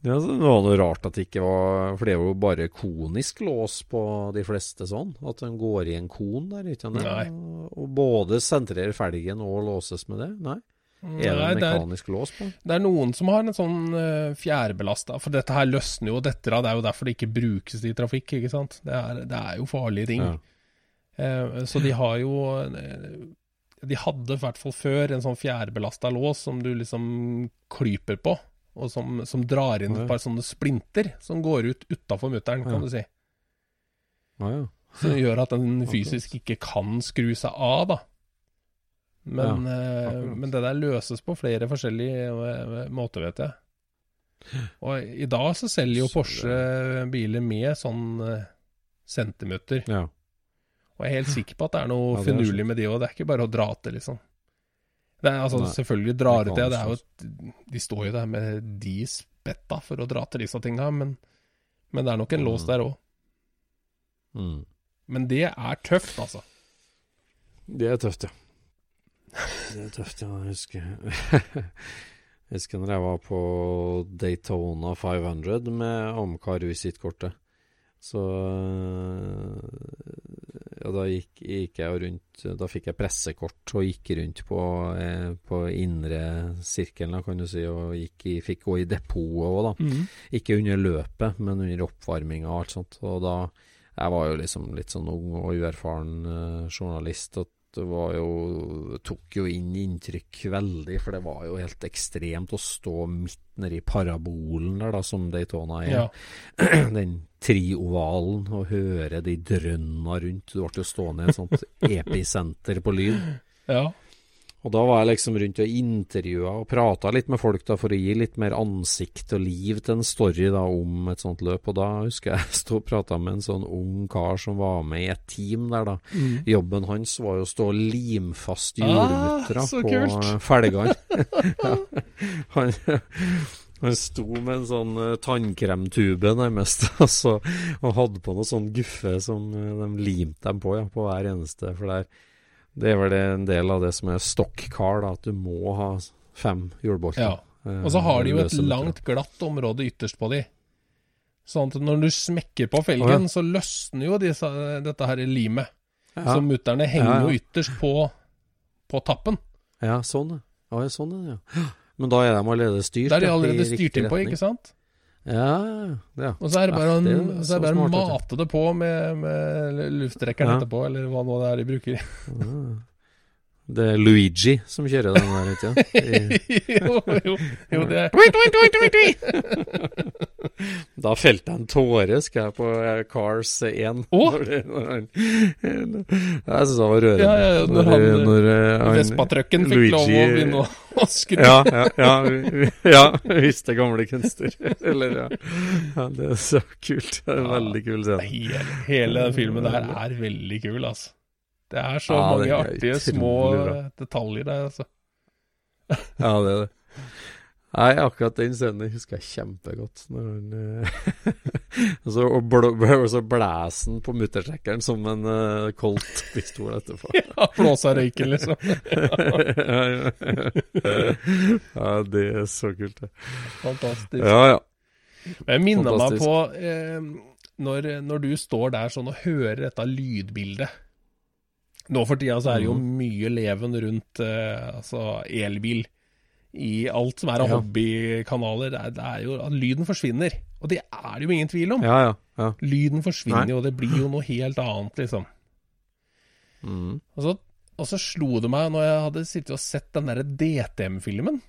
[SPEAKER 3] Det var noe rart at det ikke var For det er jo bare konisk lås på de fleste sånn. At den går i en kon der, ikke sant? Og både sentrerer felgen og låses med det? Nei. Er det
[SPEAKER 2] Nei,
[SPEAKER 3] en
[SPEAKER 2] det
[SPEAKER 3] mekanisk lås på?
[SPEAKER 2] Det er noen som har en sånn uh, fjærbelasta, for dette her løsner jo og detter av. Det er jo derfor det ikke brukes i trafikk, ikke sant. Det er, det er jo farlige ting.
[SPEAKER 3] Ja.
[SPEAKER 2] Uh, så de har jo eh, De hadde i hvert fall før en sånn fjærbelasta lås som du liksom klyper på, og som, som drar inn et par sånne splinter som går ut utafor mutteren, kan du si.
[SPEAKER 3] Ja, ja.
[SPEAKER 2] Som gjør at den fysisk ikke kan skru seg av, da. Men, eh, men det der løses på flere forskjellige eh, måter, vet jeg. Og i dag så selger jo Porsche biler med sånn eh, centimeter.
[SPEAKER 3] ja.
[SPEAKER 2] Og jeg er helt sikker på at det er noe
[SPEAKER 3] Ja,
[SPEAKER 2] finurlig med de òg. Det er ikke bare å dra til, liksom. Det er, altså,
[SPEAKER 3] Nei.
[SPEAKER 2] selvfølgelig drar ut
[SPEAKER 3] Det
[SPEAKER 2] Det er jo, de står jo der med de spetta for å dra til disse tinga, men, men det er nok en lås
[SPEAKER 3] Mm.
[SPEAKER 2] der òg.
[SPEAKER 3] Mm.
[SPEAKER 2] Men det er tøft, altså.
[SPEAKER 3] Det er tøft, ja. Det er tøft, ja. Jeg husker Jeg husker når jeg var på Daytona 500 med Amcar-visittkortet. Så Ja, da gikk, gikk jeg rundt Da fikk jeg pressekort og gikk rundt på, eh, på indre sirkelen, kan du si, og gikk i, fikk gå i depotet òg, da.
[SPEAKER 2] Mm.
[SPEAKER 3] Ikke under løpet, men under oppvarminga og alt sånt. Og da Jeg var jo liksom litt sånn ung og uerfaren eh, journalist. Og det var jo Tok jo inn inntrykk veldig, for det var jo helt ekstremt å stå midt nedi parabolen der, da, som Daytona er.
[SPEAKER 2] Ja.
[SPEAKER 3] Den triovalen, og høre de drønna rundt. Du ble jo stående i et sånt episenter på lyd.
[SPEAKER 2] ja.
[SPEAKER 3] Og da var jeg liksom rundt og intervjua og prata litt med folk da for å gi litt mer ansikt og liv til en story da om et sånt løp. Og da husker jeg jeg sto og prata med en sånn ung kar som var med i et team der, da.
[SPEAKER 2] Mm.
[SPEAKER 3] Jobben hans var jo å stå og limfast jordmuttera
[SPEAKER 2] Ah,
[SPEAKER 3] på felgene. ja. han, han sto med en sånn uh, tannkremtube nærmest altså, og hadde på noe sånn guffe som uh, de limte dem på ja, på hver eneste. For der, det er vel en del av det som er stock car, da, at du må ha fem hjulbolter.
[SPEAKER 2] Ja.
[SPEAKER 3] eh,
[SPEAKER 2] Og så har de jo et langt, glatt område ytterst på de. Sånn at når du smekker på felgen, så løsner jo disse, dette her limet.
[SPEAKER 3] ja.
[SPEAKER 2] Så mutterne henger jo ytterst på, på tappen.
[SPEAKER 3] Ja, sånn, ja. Sånn, ja. Men da er de allerede styrt?
[SPEAKER 2] Da er de allerede styrt inn på, ikke sant?
[SPEAKER 3] Ja, ja.
[SPEAKER 2] Og så er det bare,
[SPEAKER 3] Ja,
[SPEAKER 2] å-
[SPEAKER 3] vet
[SPEAKER 2] mate det på med, med luftrekkeren
[SPEAKER 3] Ja.
[SPEAKER 2] etterpå, eller hva nå det er de bruker.
[SPEAKER 3] Det er Luigi som kjører den der, ikke sant?
[SPEAKER 2] jo, jo, jo, det
[SPEAKER 3] Da felte jeg en tåre, skal jeg, på eh, Cars 1.
[SPEAKER 2] Å?
[SPEAKER 3] Når det- når han- Jeg syns det var rørende.
[SPEAKER 2] Ja, ja, ja, når han-
[SPEAKER 3] når, eh, han-
[SPEAKER 2] Vespa-trucken fikk lov å
[SPEAKER 3] Luigi-
[SPEAKER 2] begynne å, å skru.
[SPEAKER 3] Ja, ja, ja, ja. Visste gamle kunster. Eller, ja. ja. Det er så kult. Det er en veldig kul scene.
[SPEAKER 2] Hele, hele filmen der er veldig kul, altså. Det er så
[SPEAKER 3] Ja,
[SPEAKER 2] mange
[SPEAKER 3] er
[SPEAKER 2] artige små
[SPEAKER 3] bra.
[SPEAKER 2] detaljer der, altså.
[SPEAKER 3] Ja, det er det. Nei, akkurat den scenen husker jeg kjempegodt. Når han, eh, og, så, og, blæser han på muttersjekkeren som en uh, Colt-pistol etterpå.
[SPEAKER 2] Ja, Blåsa røyken, liksom.
[SPEAKER 3] ja, ja. ja, det er så kult, det.
[SPEAKER 2] Fantastisk.
[SPEAKER 3] Ja, ja.
[SPEAKER 2] Jeg minner meg på eh, når, når du står der sånn og hører dette lydbildet. Nå for tida så er det jo
[SPEAKER 3] Mhm.
[SPEAKER 2] mye leven rundt uh, altså elbil i alt som er av
[SPEAKER 3] Ja.
[SPEAKER 2] hobbykanaler. Det er, det er jo at lyden forsvinner. Og det er det jo ingen tvil om.
[SPEAKER 3] ja, ja, ja.
[SPEAKER 2] Lyden forsvinner
[SPEAKER 3] Nei.
[SPEAKER 2] jo, og det blir jo noe helt annet, liksom.
[SPEAKER 3] Mm.
[SPEAKER 2] Og så, og så slo det meg når jeg hadde sittet og sett den derre DTM-filmen.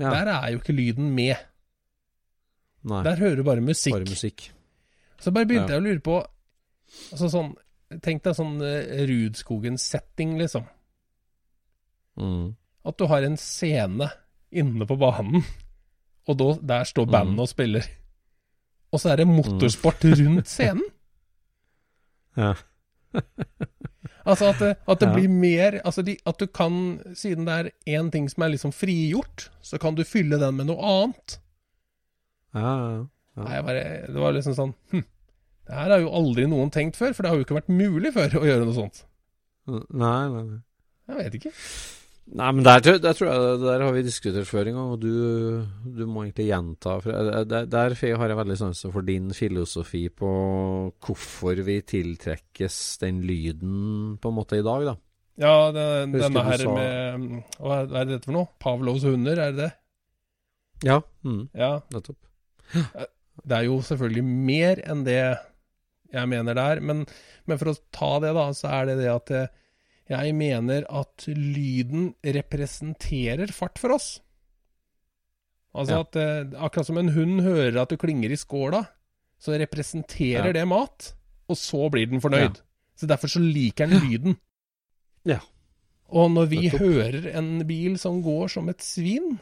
[SPEAKER 2] Der er jo ikke lyden med.
[SPEAKER 3] Nei,
[SPEAKER 2] Der hører du bare musikk.
[SPEAKER 3] bare musikk.
[SPEAKER 2] Så bare begynte jeg å lure på altså sånn, Tenk deg sånn uh, Rudskogen-setting, liksom.
[SPEAKER 3] Mm.
[SPEAKER 2] At du har en scene inne på banen, og da, der står
[SPEAKER 3] Mm.
[SPEAKER 2] og spiller. Og så er det motorsport rundt scenen.
[SPEAKER 3] Ja.
[SPEAKER 2] Altså at at det
[SPEAKER 3] Ja.
[SPEAKER 2] blir mer altså de, At du kan, siden det er én ting som er liksom frigjort, så kan du fylle den med noe annet.
[SPEAKER 3] Ja, ja, ja.
[SPEAKER 2] Nei, bare, det var liksom sånn hm, Det her har jo aldri noen tenkt før, for det har jo ikke vært mulig før å gjøre noe sånt.
[SPEAKER 3] Nei, nei, nei.
[SPEAKER 2] Jeg vet ikke.
[SPEAKER 3] Nei, men der, der tror jeg Der har vi diskutert før en gang, og du, du må egentlig gjenta Der, der har jeg veldig sansen for din filosofi på hvorfor vi tiltrekkes den lyden på en måte i dag, da.
[SPEAKER 2] Ja, det, denne her
[SPEAKER 3] sa-
[SPEAKER 2] med Hva er, det dette for noe? Pavlovs hunder, er det det?
[SPEAKER 3] Ja, mm,
[SPEAKER 2] Ja.
[SPEAKER 3] nettopp.
[SPEAKER 2] Det er jo selvfølgelig mer enn det jeg mener der, men, men for å ta det, da, så er det det at eh, jeg mener at lyden representerer fart for oss. Altså
[SPEAKER 3] Ja.
[SPEAKER 2] at eh, akkurat som en hund hører at du klinger i skåla, så representerer
[SPEAKER 3] Ja.
[SPEAKER 2] det mat, og så blir den fornøyd.
[SPEAKER 3] Ja.
[SPEAKER 2] Så derfor så liker den lyden.
[SPEAKER 3] Ja.
[SPEAKER 2] Og når vi hører en bil som går som et svin,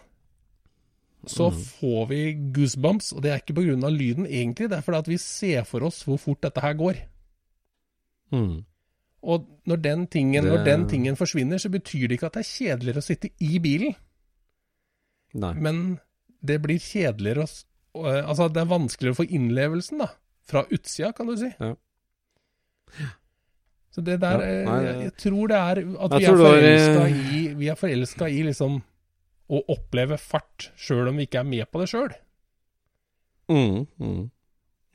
[SPEAKER 2] så
[SPEAKER 3] Mm.
[SPEAKER 2] får vi goosebumps, og det er ikke av lyden egentlig, det er fordi at vi ser for oss hvor fort dette her går.
[SPEAKER 3] Mm.
[SPEAKER 2] Og når den tingen,
[SPEAKER 3] Det-
[SPEAKER 2] når den tingen forsvinner, så betyr det ikke at det er kjedeligere å sitte i bilen,
[SPEAKER 3] Nei.
[SPEAKER 2] men det blir kjedeligere å øh, Altså, det er vanskeligere å få innlevelsen, da. Fra utsida, kan du si.
[SPEAKER 3] Ja.
[SPEAKER 2] Så det der
[SPEAKER 3] Ja,
[SPEAKER 2] eh,
[SPEAKER 3] nei,
[SPEAKER 2] jeg, jeg tror det er at
[SPEAKER 3] Jeg
[SPEAKER 2] vi er
[SPEAKER 3] det
[SPEAKER 2] forelska
[SPEAKER 3] eh,
[SPEAKER 2] i Vi er forelska i liksom å oppleve fart, sjøl om vi ikke er med på det sjøl.
[SPEAKER 3] Mm, mm.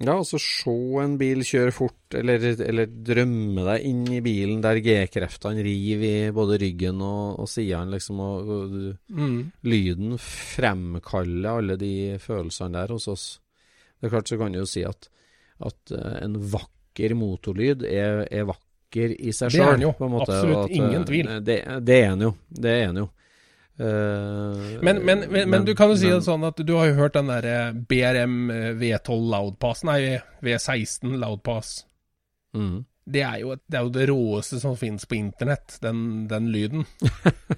[SPEAKER 3] Ja, altså se en bil kjøre fort, eller, eller drømme deg inn i bilen der G-kreftene river i både ryggen og, og sidene, liksom, og, og
[SPEAKER 2] Mm.
[SPEAKER 3] lyden fremkaller alle de følelsene der hos oss. Det er klart så kan du jo si at, at eh, en vakker motorlyd er, er vakker i seg
[SPEAKER 2] Det er den jo. Absolutt ingen tvil.
[SPEAKER 3] Det, det er den jo. Det er den jo. Eh,
[SPEAKER 2] Men, men, men, men du kan jo si det sånn at du har jo hørt den der BRM eh, V12 Loudpass, nei V16 Loudpass.
[SPEAKER 3] mm.
[SPEAKER 2] Det er jo, det, er jo det råeste som finnes på internett, den, den lyden.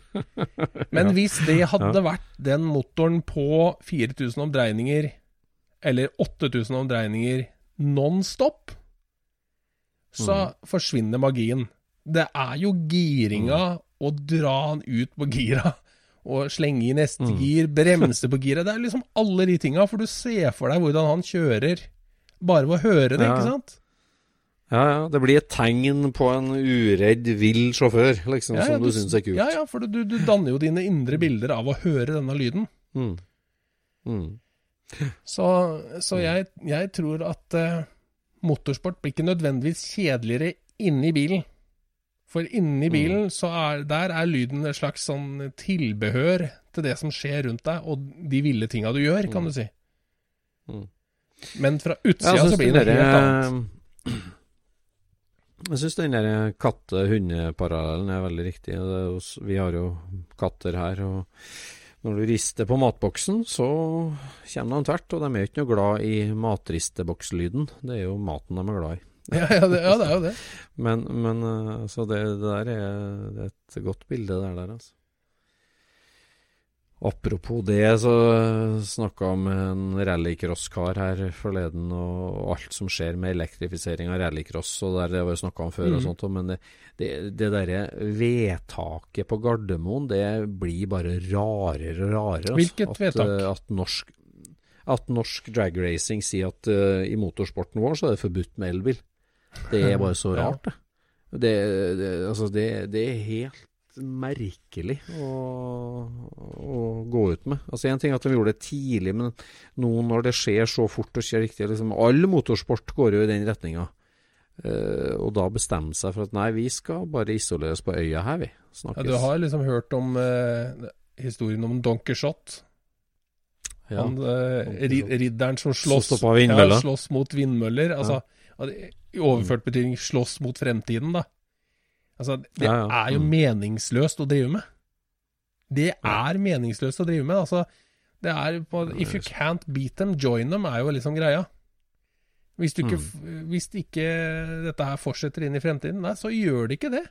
[SPEAKER 2] Men hvis det hadde vært den motoren på 4000 omdreininger, eller 8000 omdreininger non-stop, så forsvinner magien. Det er jo giringa å dra den ut på gira, og slenge i neste
[SPEAKER 3] Mm.
[SPEAKER 2] gir, bremse på giret. Det er liksom alle de tinga, for du ser for deg hvordan han kjører, bare ved å høre det,
[SPEAKER 3] Ja.
[SPEAKER 2] ikke sant?
[SPEAKER 3] Ja, ja. Det blir et tegn på en uredd, vill sjåfør, liksom,
[SPEAKER 2] Ja, ja,
[SPEAKER 3] som du syns er kult.
[SPEAKER 2] Ja, ja, for du, du danner jo dine indre bilder av å høre denne lyden.
[SPEAKER 3] Mm. Mm.
[SPEAKER 2] Så, så jeg, jeg tror at uh, motorsport blir ikke nødvendigvis kjedeligere inni bilen. For inni bilen, så er, der er lyden et slags sånn tilbehør til det som skjer rundt deg, og de ville tinga du gjør, kan du si.
[SPEAKER 3] Mm.
[SPEAKER 2] Men fra utsida
[SPEAKER 3] ja,
[SPEAKER 2] så blir
[SPEAKER 3] det
[SPEAKER 2] det helt annet.
[SPEAKER 3] eh, Jeg syns den der katte-hunde-parallellen er veldig riktig. Vi har jo katter her, og når du rister på matboksen, så kommer de tvert. Og de er jo ikke noe glad i matristebokslyden. Det er jo maten de er glad i.
[SPEAKER 2] Ja, ja, det, ja, det er jo det.
[SPEAKER 3] Men, men eh, så det, det der er, det er et godt bilde der, der altså. Apropos det, så snakka jeg med en rallycross-kar her forleden, og alt som skjer med elektrifisering av rallycross, og der det var jo snakka om før og
[SPEAKER 2] Mhm.
[SPEAKER 3] sånt, men det, det, det derre vedtaket på Gardermoen, det blir bare rarere og rarere. altså.
[SPEAKER 2] Hvilket
[SPEAKER 3] at,
[SPEAKER 2] vedtak?
[SPEAKER 3] eh, At norsk, at norsk dragracing sier at uh, i motorsporten vår så er det forbudt med elbil. Det er bare så rart, det. Det, det, altså det, det er helt merkelig å, å gå ut med. Altså En ting er at de gjorde det tidlig, men nå når det skjer så fort og skjer riktig liksom, All motorsport går jo i den retninga. Uh, og da bestemme seg for at nei, vi skal bare isoleres på øya her, vi.
[SPEAKER 2] Ja, du har liksom hørt om uh, historien om Don Shot?
[SPEAKER 3] Ja.
[SPEAKER 2] Han, eh,
[SPEAKER 3] Quijote.
[SPEAKER 2] ridderen som slåss,
[SPEAKER 3] som.
[SPEAKER 2] Ja, slåss mot vindmøller. Altså, ja, I overført betydning slåss mot fremtiden, da. Altså, det
[SPEAKER 3] Ja, ja.
[SPEAKER 2] er jo
[SPEAKER 3] Mm.
[SPEAKER 2] meningsløst å drive med. Det er meningsløst å drive med. Altså, det er på If you can't beat them, join them, er jo liksom greia. Hvis, du ikke,
[SPEAKER 3] Mm.
[SPEAKER 2] hvis ikke dette her fortsetter inn i fremtiden, nei, så gjør det ikke det.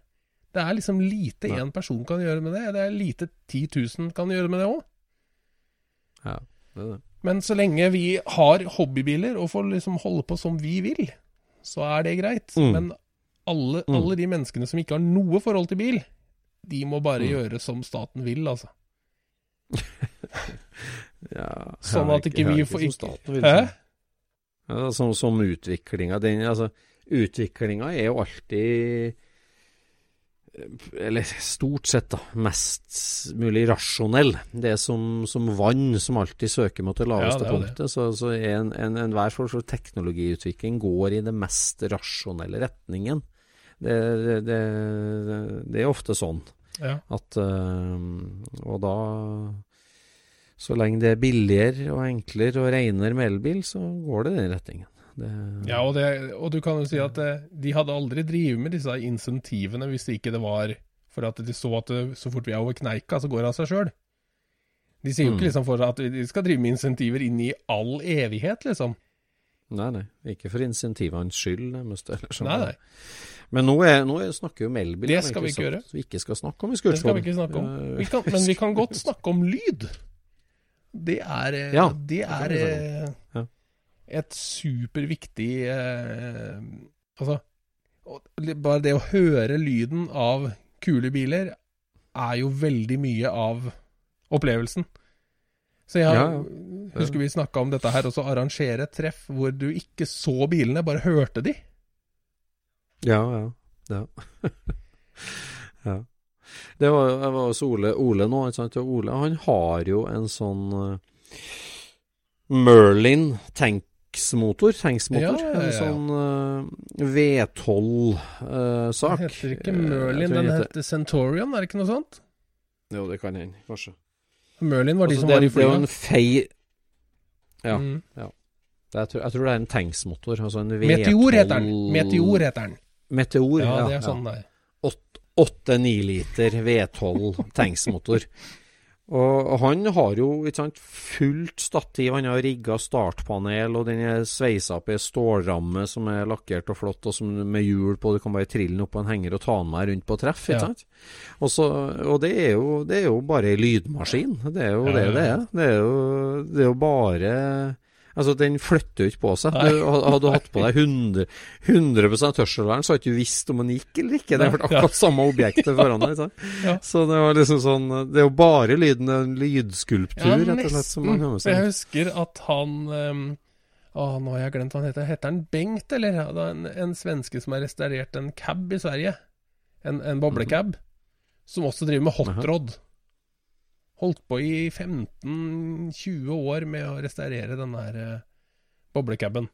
[SPEAKER 2] Det er liksom lite én person kan gjøre med det. Det er lite 10 000 kan gjøre med det òg.
[SPEAKER 3] Ja, det det.
[SPEAKER 2] Men så lenge vi har hobbybiler og får liksom holde på som vi vil, så er det greit.
[SPEAKER 3] Mm.
[SPEAKER 2] Men alle,
[SPEAKER 3] Mm.
[SPEAKER 2] alle de menneskene som ikke har noe forhold til bil, de må bare
[SPEAKER 3] Mm.
[SPEAKER 2] gjøre som staten vil, altså.
[SPEAKER 3] Ja,
[SPEAKER 2] Sånn at ikke vi får
[SPEAKER 3] som
[SPEAKER 2] ikke
[SPEAKER 3] staten vil,
[SPEAKER 2] Hæ?
[SPEAKER 3] sånn. Ja, som, som utviklinga den, altså, Utviklinga er jo alltid Eller stort sett, da. Mest mulig rasjonell. Det er som, som vann som alltid søker mot det laveste
[SPEAKER 2] Ja, det det.
[SPEAKER 3] punktet. Så, så er en, en, en form for teknologiutvikling går i den mest rasjonelle retningen. Det, det, er ofte sånn.
[SPEAKER 2] Ja.
[SPEAKER 3] At, øh, og da Så lenge det er billigere og enklere og renere med elbil, så går det i den retningen. Det,
[SPEAKER 2] Ja, og, det, og du kan jo si at eh, de hadde aldri drevet med disse insentivene hvis det ikke det var for at de så at så fort vi er over kneika, så går det av seg sjøl. De sier jo
[SPEAKER 3] Mm.
[SPEAKER 2] ikke liksom for at de skal drive med insentiver inn i all evighet, liksom.
[SPEAKER 3] Nei, nei. Ikke for insentivenes skyld, nærmest. Sånn.
[SPEAKER 2] Nei, nei.
[SPEAKER 3] Men nå, er, nå er, snakker vi om elbil.
[SPEAKER 2] Det skal vi ikke
[SPEAKER 3] gjøre Vi ikke skal snakke om i
[SPEAKER 2] Det skal vi ikke snakke om.
[SPEAKER 3] Eh,
[SPEAKER 2] Vi kan, men vi kan godt snakke om lyd. Det er, eh,
[SPEAKER 3] Ja,
[SPEAKER 2] det er
[SPEAKER 3] det
[SPEAKER 2] eh,
[SPEAKER 3] Ja.
[SPEAKER 2] Et superviktig eh, Altså, bare det å høre lyden av kule biler er jo veldig mye av opplevelsen. Så jeg
[SPEAKER 3] Ja,
[SPEAKER 2] husker vi snakka om dette her, også arrangere et treff hvor du ikke så bilene, bare hørte de.
[SPEAKER 3] Ja, ja. Ja. ja. Det var, jeg var også Ole, Ole nå, ikke sant. Ole han har jo en sånn Merlin Merlin tanksmotor. Tanksmotor.
[SPEAKER 2] Ja, ja, ja, ja.
[SPEAKER 3] En sånn V12-sak.
[SPEAKER 2] Den heter ikke
[SPEAKER 3] Eh,
[SPEAKER 2] Merlin, den heter Centurion, er det ikke noe sånt?
[SPEAKER 3] Jo, det kan hende, kanskje.
[SPEAKER 2] Merlin var de
[SPEAKER 3] Altså,
[SPEAKER 2] som
[SPEAKER 3] det,
[SPEAKER 2] var i
[SPEAKER 3] det er jo
[SPEAKER 2] flyet.
[SPEAKER 3] en fei... Ja.
[SPEAKER 2] Mm.
[SPEAKER 3] Det, jeg, tror, jeg tror det er en tanksmotor. Altså en V12
[SPEAKER 2] Meteor heter den. Meteor heter den.
[SPEAKER 3] Meteor,
[SPEAKER 2] Ja,
[SPEAKER 3] ja.
[SPEAKER 2] det er sånn det er.
[SPEAKER 3] 8-9 liter V12 tanksmotor. Og han har jo sant, fullt stativ, han har rigga startpanel, og den er sveisa opp i stålramme som er lakkert og flott, og som med hjul på, du kan bare trille den opp på en henger og ta den med rundt på treff.
[SPEAKER 2] Ja.
[SPEAKER 3] sant? Og, så, og det, er jo, det er jo bare ei lydmaskin. Det er jo
[SPEAKER 2] Ja,
[SPEAKER 3] det det er. Det er jo, det er jo bare Altså, den flytter jo ikke på seg. Du, hadde du hatt på deg 100, 100 hørselvern, så hadde du ikke visst om den gikk eller ikke. Det er vært akkurat samme objektet foran deg. ikke. Så det var liksom sånn Det er jo bare lyden en lydskulptur,
[SPEAKER 2] Ja,
[SPEAKER 3] rett og slett, som man kan seg.
[SPEAKER 2] Jeg husker at han um, Å, nå har jeg glemt hva han heter. Heter han Bengt, eller? Er en, en svenske som har restaurert en cab i Sverige. En, en boblecab. Som også driver med hotrod. Holdt på i 15-20 år med å restaurere den der uh, boblecaben.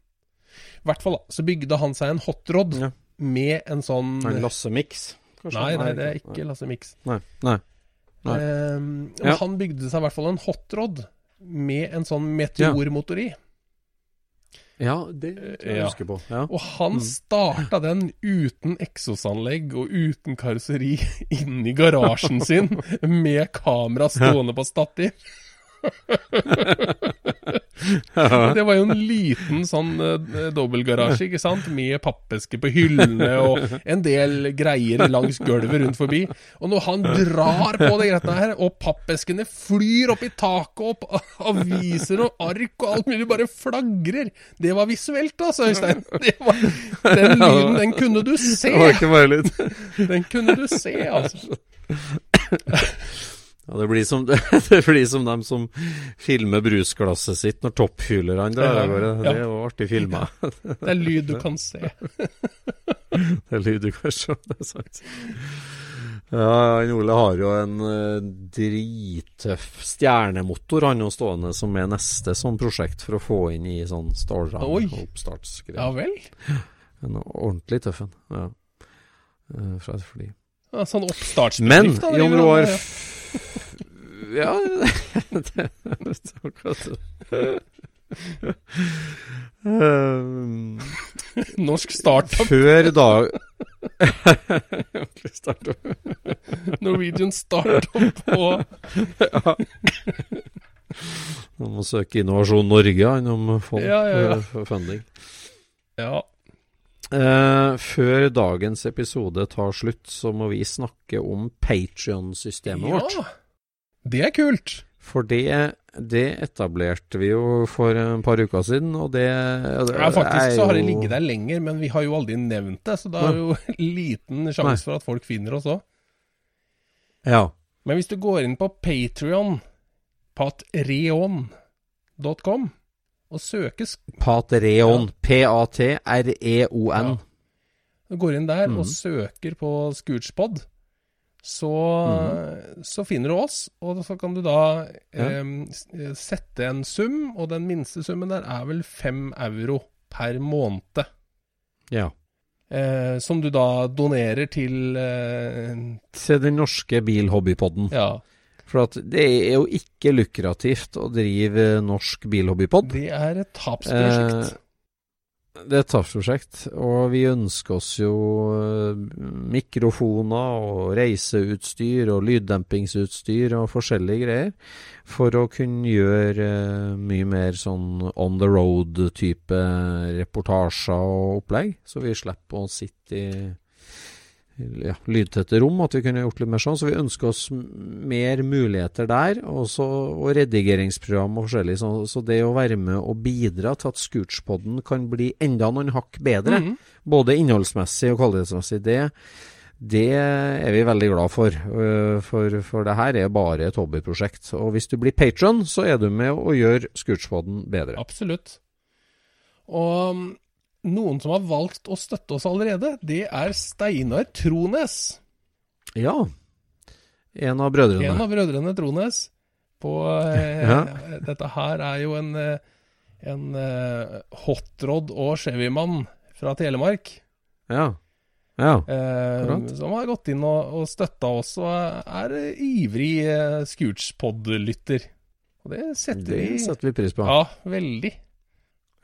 [SPEAKER 2] I hvert fall da, så bygde han seg en hotrod
[SPEAKER 3] Ja.
[SPEAKER 2] med en sånn
[SPEAKER 3] En Lasse Mix.
[SPEAKER 2] Nei, nei, det er ikke Lasse Mix.
[SPEAKER 3] Nei. nei. Nei.
[SPEAKER 2] Eh,
[SPEAKER 3] Ja.
[SPEAKER 2] Han bygde seg i hvert fall en hotrod med en sånn meteormotor i.
[SPEAKER 3] Ja, det tror jeg
[SPEAKER 2] Ja.
[SPEAKER 3] husker på. Ja.
[SPEAKER 2] Og han
[SPEAKER 3] Mm.
[SPEAKER 2] starta den uten eksosanlegg og uten karosseri inni garasjen sin med kamera stående på stativ. Det var jo en liten sånn uh, dobbeltgarasje, ikke sant, med pappeske på hyllene og en del greier langs gulvet rundt forbi. Og når han drar på de greiene her, og pappeskene flyr opp i taket, opp aviser og ark og alt mulig bare flagrer Det var visuelt, altså, Øystein. Det var, den lyden, den kunne du se.
[SPEAKER 3] Det.
[SPEAKER 2] Den kunne du se, altså.
[SPEAKER 3] Ja, det, blir som, det blir som dem som filmer brusglasset sitt når topphylerne drar
[SPEAKER 2] Ja,
[SPEAKER 3] av gårde. Det er jo artig filma.
[SPEAKER 2] Det er lyd du kan se.
[SPEAKER 3] Det er lyd du kan se, det er sant. Ja, han Ole har jo en eh, drittøff stjernemotor han jo stående, som er neste sånn prosjekt for å få inn i sånn stålram og oppstartsgreier.
[SPEAKER 2] Ja vel?
[SPEAKER 3] En ordentlig tøff en. Ja. Eh, Fra et fly.
[SPEAKER 2] Ja, sånn
[SPEAKER 3] Men
[SPEAKER 2] oppstartsbedrift, da.
[SPEAKER 3] Jon
[SPEAKER 2] driver
[SPEAKER 3] Ja, det er akkurat det. Um.
[SPEAKER 2] Norsk startup,
[SPEAKER 3] Før da startup.
[SPEAKER 2] Norwegian startup Ja
[SPEAKER 3] Man må søke Innovasjon Norge han om fond,
[SPEAKER 2] Ja, ja, ja.
[SPEAKER 3] funding.
[SPEAKER 2] Ja.
[SPEAKER 3] Eh, før dagens episode tar slutt, så må vi snakke om Patrion-systemet vårt.
[SPEAKER 2] ja. Det er kult.
[SPEAKER 3] For det, det etablerte vi jo for et par uker siden, og det, det
[SPEAKER 2] Ja, faktisk så har det ligget der lenger, men vi har jo aldri nevnt det, så det er jo liten sjanse for at folk finner oss òg.
[SPEAKER 3] Ja.
[SPEAKER 2] Men hvis du går inn på Patrion, patreon.com, og søkes
[SPEAKER 3] Patreon. Ja. P-a-t-r-e-o-n.
[SPEAKER 2] Ja. Du går inn der
[SPEAKER 3] mm.
[SPEAKER 2] og søker på Scootspod, så,
[SPEAKER 3] mm.
[SPEAKER 2] så finner du oss, og så kan du da
[SPEAKER 3] Ja.
[SPEAKER 2] eh, sette en sum, og den minste summen der er vel fem euro per måned.
[SPEAKER 3] Ja.
[SPEAKER 2] Eh, som du da donerer til eh,
[SPEAKER 3] Til den norske bilhobbypodden.
[SPEAKER 2] Ja,
[SPEAKER 3] For at det er jo ikke lukrativt å drive norsk bilhobbypod.
[SPEAKER 2] det er et tapsprosjekt.
[SPEAKER 3] Eh, Det er et tapsprosjekt, og vi ønsker oss jo eh, mikrofoner og reiseutstyr og lyddempingsutstyr og forskjellige greier for å kunne gjøre eh, mye mer sånn on the road-type reportasjer og opplegg, så vi slipper å sitte i ja, lydtette rom, at vi kunne gjort litt mer sånn. Så vi ønsker oss mer muligheter der, også, og redigeringsprogram og forskjellig. Så, så det å være med og bidra til at Scootspoden kan bli enda noen hakk bedre,
[SPEAKER 2] Mhm.
[SPEAKER 3] både innholdsmessig og kvalitetsmessig, det, det er vi veldig glad for. øh, For, for det her er bare et hobbyprosjekt. Og hvis du blir patron, så er du med og gjør Scootspoden bedre.
[SPEAKER 2] Absolutt. Og mm, noen som har valgt å støtte oss allerede, det er Steinar Trones.
[SPEAKER 3] Ja. En av brødrene.
[SPEAKER 2] En av brødrene Trones. På, eh,
[SPEAKER 3] Ja.
[SPEAKER 2] Dette her er jo en, eh, en eh, hotrod- og Chevy-mann fra Telemark.
[SPEAKER 3] Ja. Ja.
[SPEAKER 2] Eh, som har gått inn og, og støtta oss, og er ivrig eh, Scootspod-lytter. Og det setter
[SPEAKER 3] Det setter vi pris på.
[SPEAKER 2] Ja, veldig.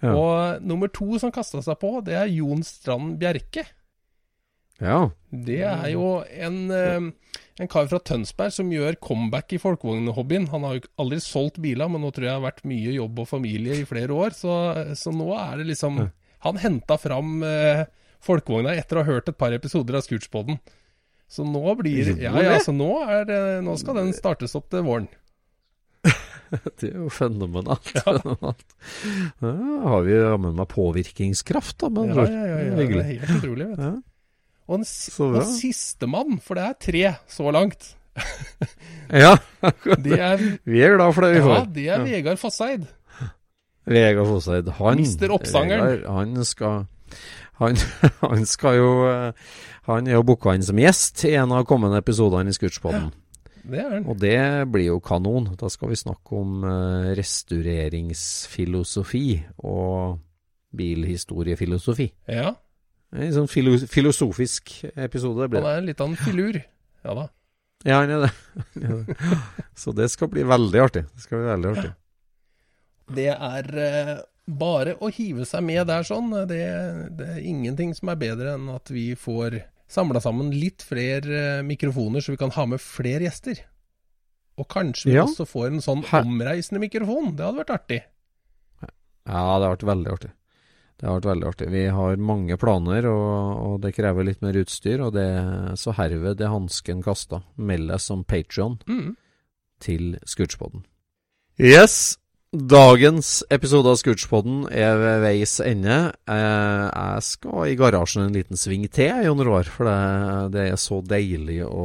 [SPEAKER 3] Ja.
[SPEAKER 2] Og nummer to som kasta seg på, det er Jon Strand Bjerke.
[SPEAKER 3] Ja.
[SPEAKER 2] Det er jo en, eh, en kar fra Tønsberg som gjør comeback i folkevognhobbyen. Han har jo aldri solgt biler, men nå tror jeg det har vært mye jobb og familie i flere år. Så, så nå er det liksom Han henta fram eh, folkevogna etter å ha hørt et par episoder av Scootspoden. Så nå blir Ja, ja, så nå, er, det- nå skal den startes opp til våren.
[SPEAKER 3] Det er jo fenomenalt. fenomenalt. Ja, har vi jammen meg påvirkningskraft, da, med
[SPEAKER 2] Ja, ja, ja,
[SPEAKER 3] Det er
[SPEAKER 2] ja, det helt utrolig, vet du.
[SPEAKER 3] Ja.
[SPEAKER 2] Og, si-
[SPEAKER 3] Så
[SPEAKER 2] og sistemann, for det er tre så langt,
[SPEAKER 3] ja.
[SPEAKER 2] det er,
[SPEAKER 3] Vi er glad for det vi får.
[SPEAKER 2] ja, det er Vegard Fosseid.
[SPEAKER 3] Vegard Fosseid, han
[SPEAKER 2] Mister Oppsangeren.
[SPEAKER 3] Vegard, han skal han, han skal jo eh, Han er jo booka inn som gjest i en av kommende episodene i Scootspoden.
[SPEAKER 2] Det er den.
[SPEAKER 3] Og det blir jo kanon. Da skal vi snakke om eh, restaureringsfilosofi og bilhistoriefilosofi.
[SPEAKER 2] Ja.
[SPEAKER 3] En sånn filo filosofisk episode blir
[SPEAKER 2] Han
[SPEAKER 3] det.
[SPEAKER 2] er litt av en filur. Ja da.
[SPEAKER 3] Ja, han er det. Er det. Så det skal bli veldig artig. Det skal bli veldig artig.
[SPEAKER 2] Det er eh, bare å hive seg med der sånn. Det, det er ingenting som er bedre enn at vi får samla sammen litt flere eh, mikrofoner, så vi kan ha med flere gjester. Og kanskje vi
[SPEAKER 3] Ja.
[SPEAKER 2] også får en sånn omreisende mikrofon. Det hadde vært artig.
[SPEAKER 3] Ja, det har vært veldig artig. Det har vært veldig artig. Vi har mange planer, og, og det krever litt mer utstyr. Og det, så herved er hansken kasta. Meld deg som Patrion
[SPEAKER 2] Mm.
[SPEAKER 3] til Scootspoden. Yes! Dagens episode av Scootspodden er ved veis ende. Eh, jeg skal i garasjen en liten sving til, Jon Roar. For det, det er så deilig å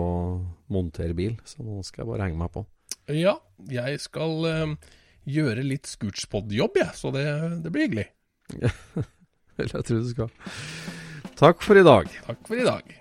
[SPEAKER 3] montere bil. Så nå skal jeg bare henge meg på.
[SPEAKER 2] Ja, jeg skal eh, gjøre litt Scootspod-jobb, jeg, så det, det blir hyggelig.
[SPEAKER 3] Vel, jeg tror du skal. Takk for i dag.
[SPEAKER 2] Takk for i dag.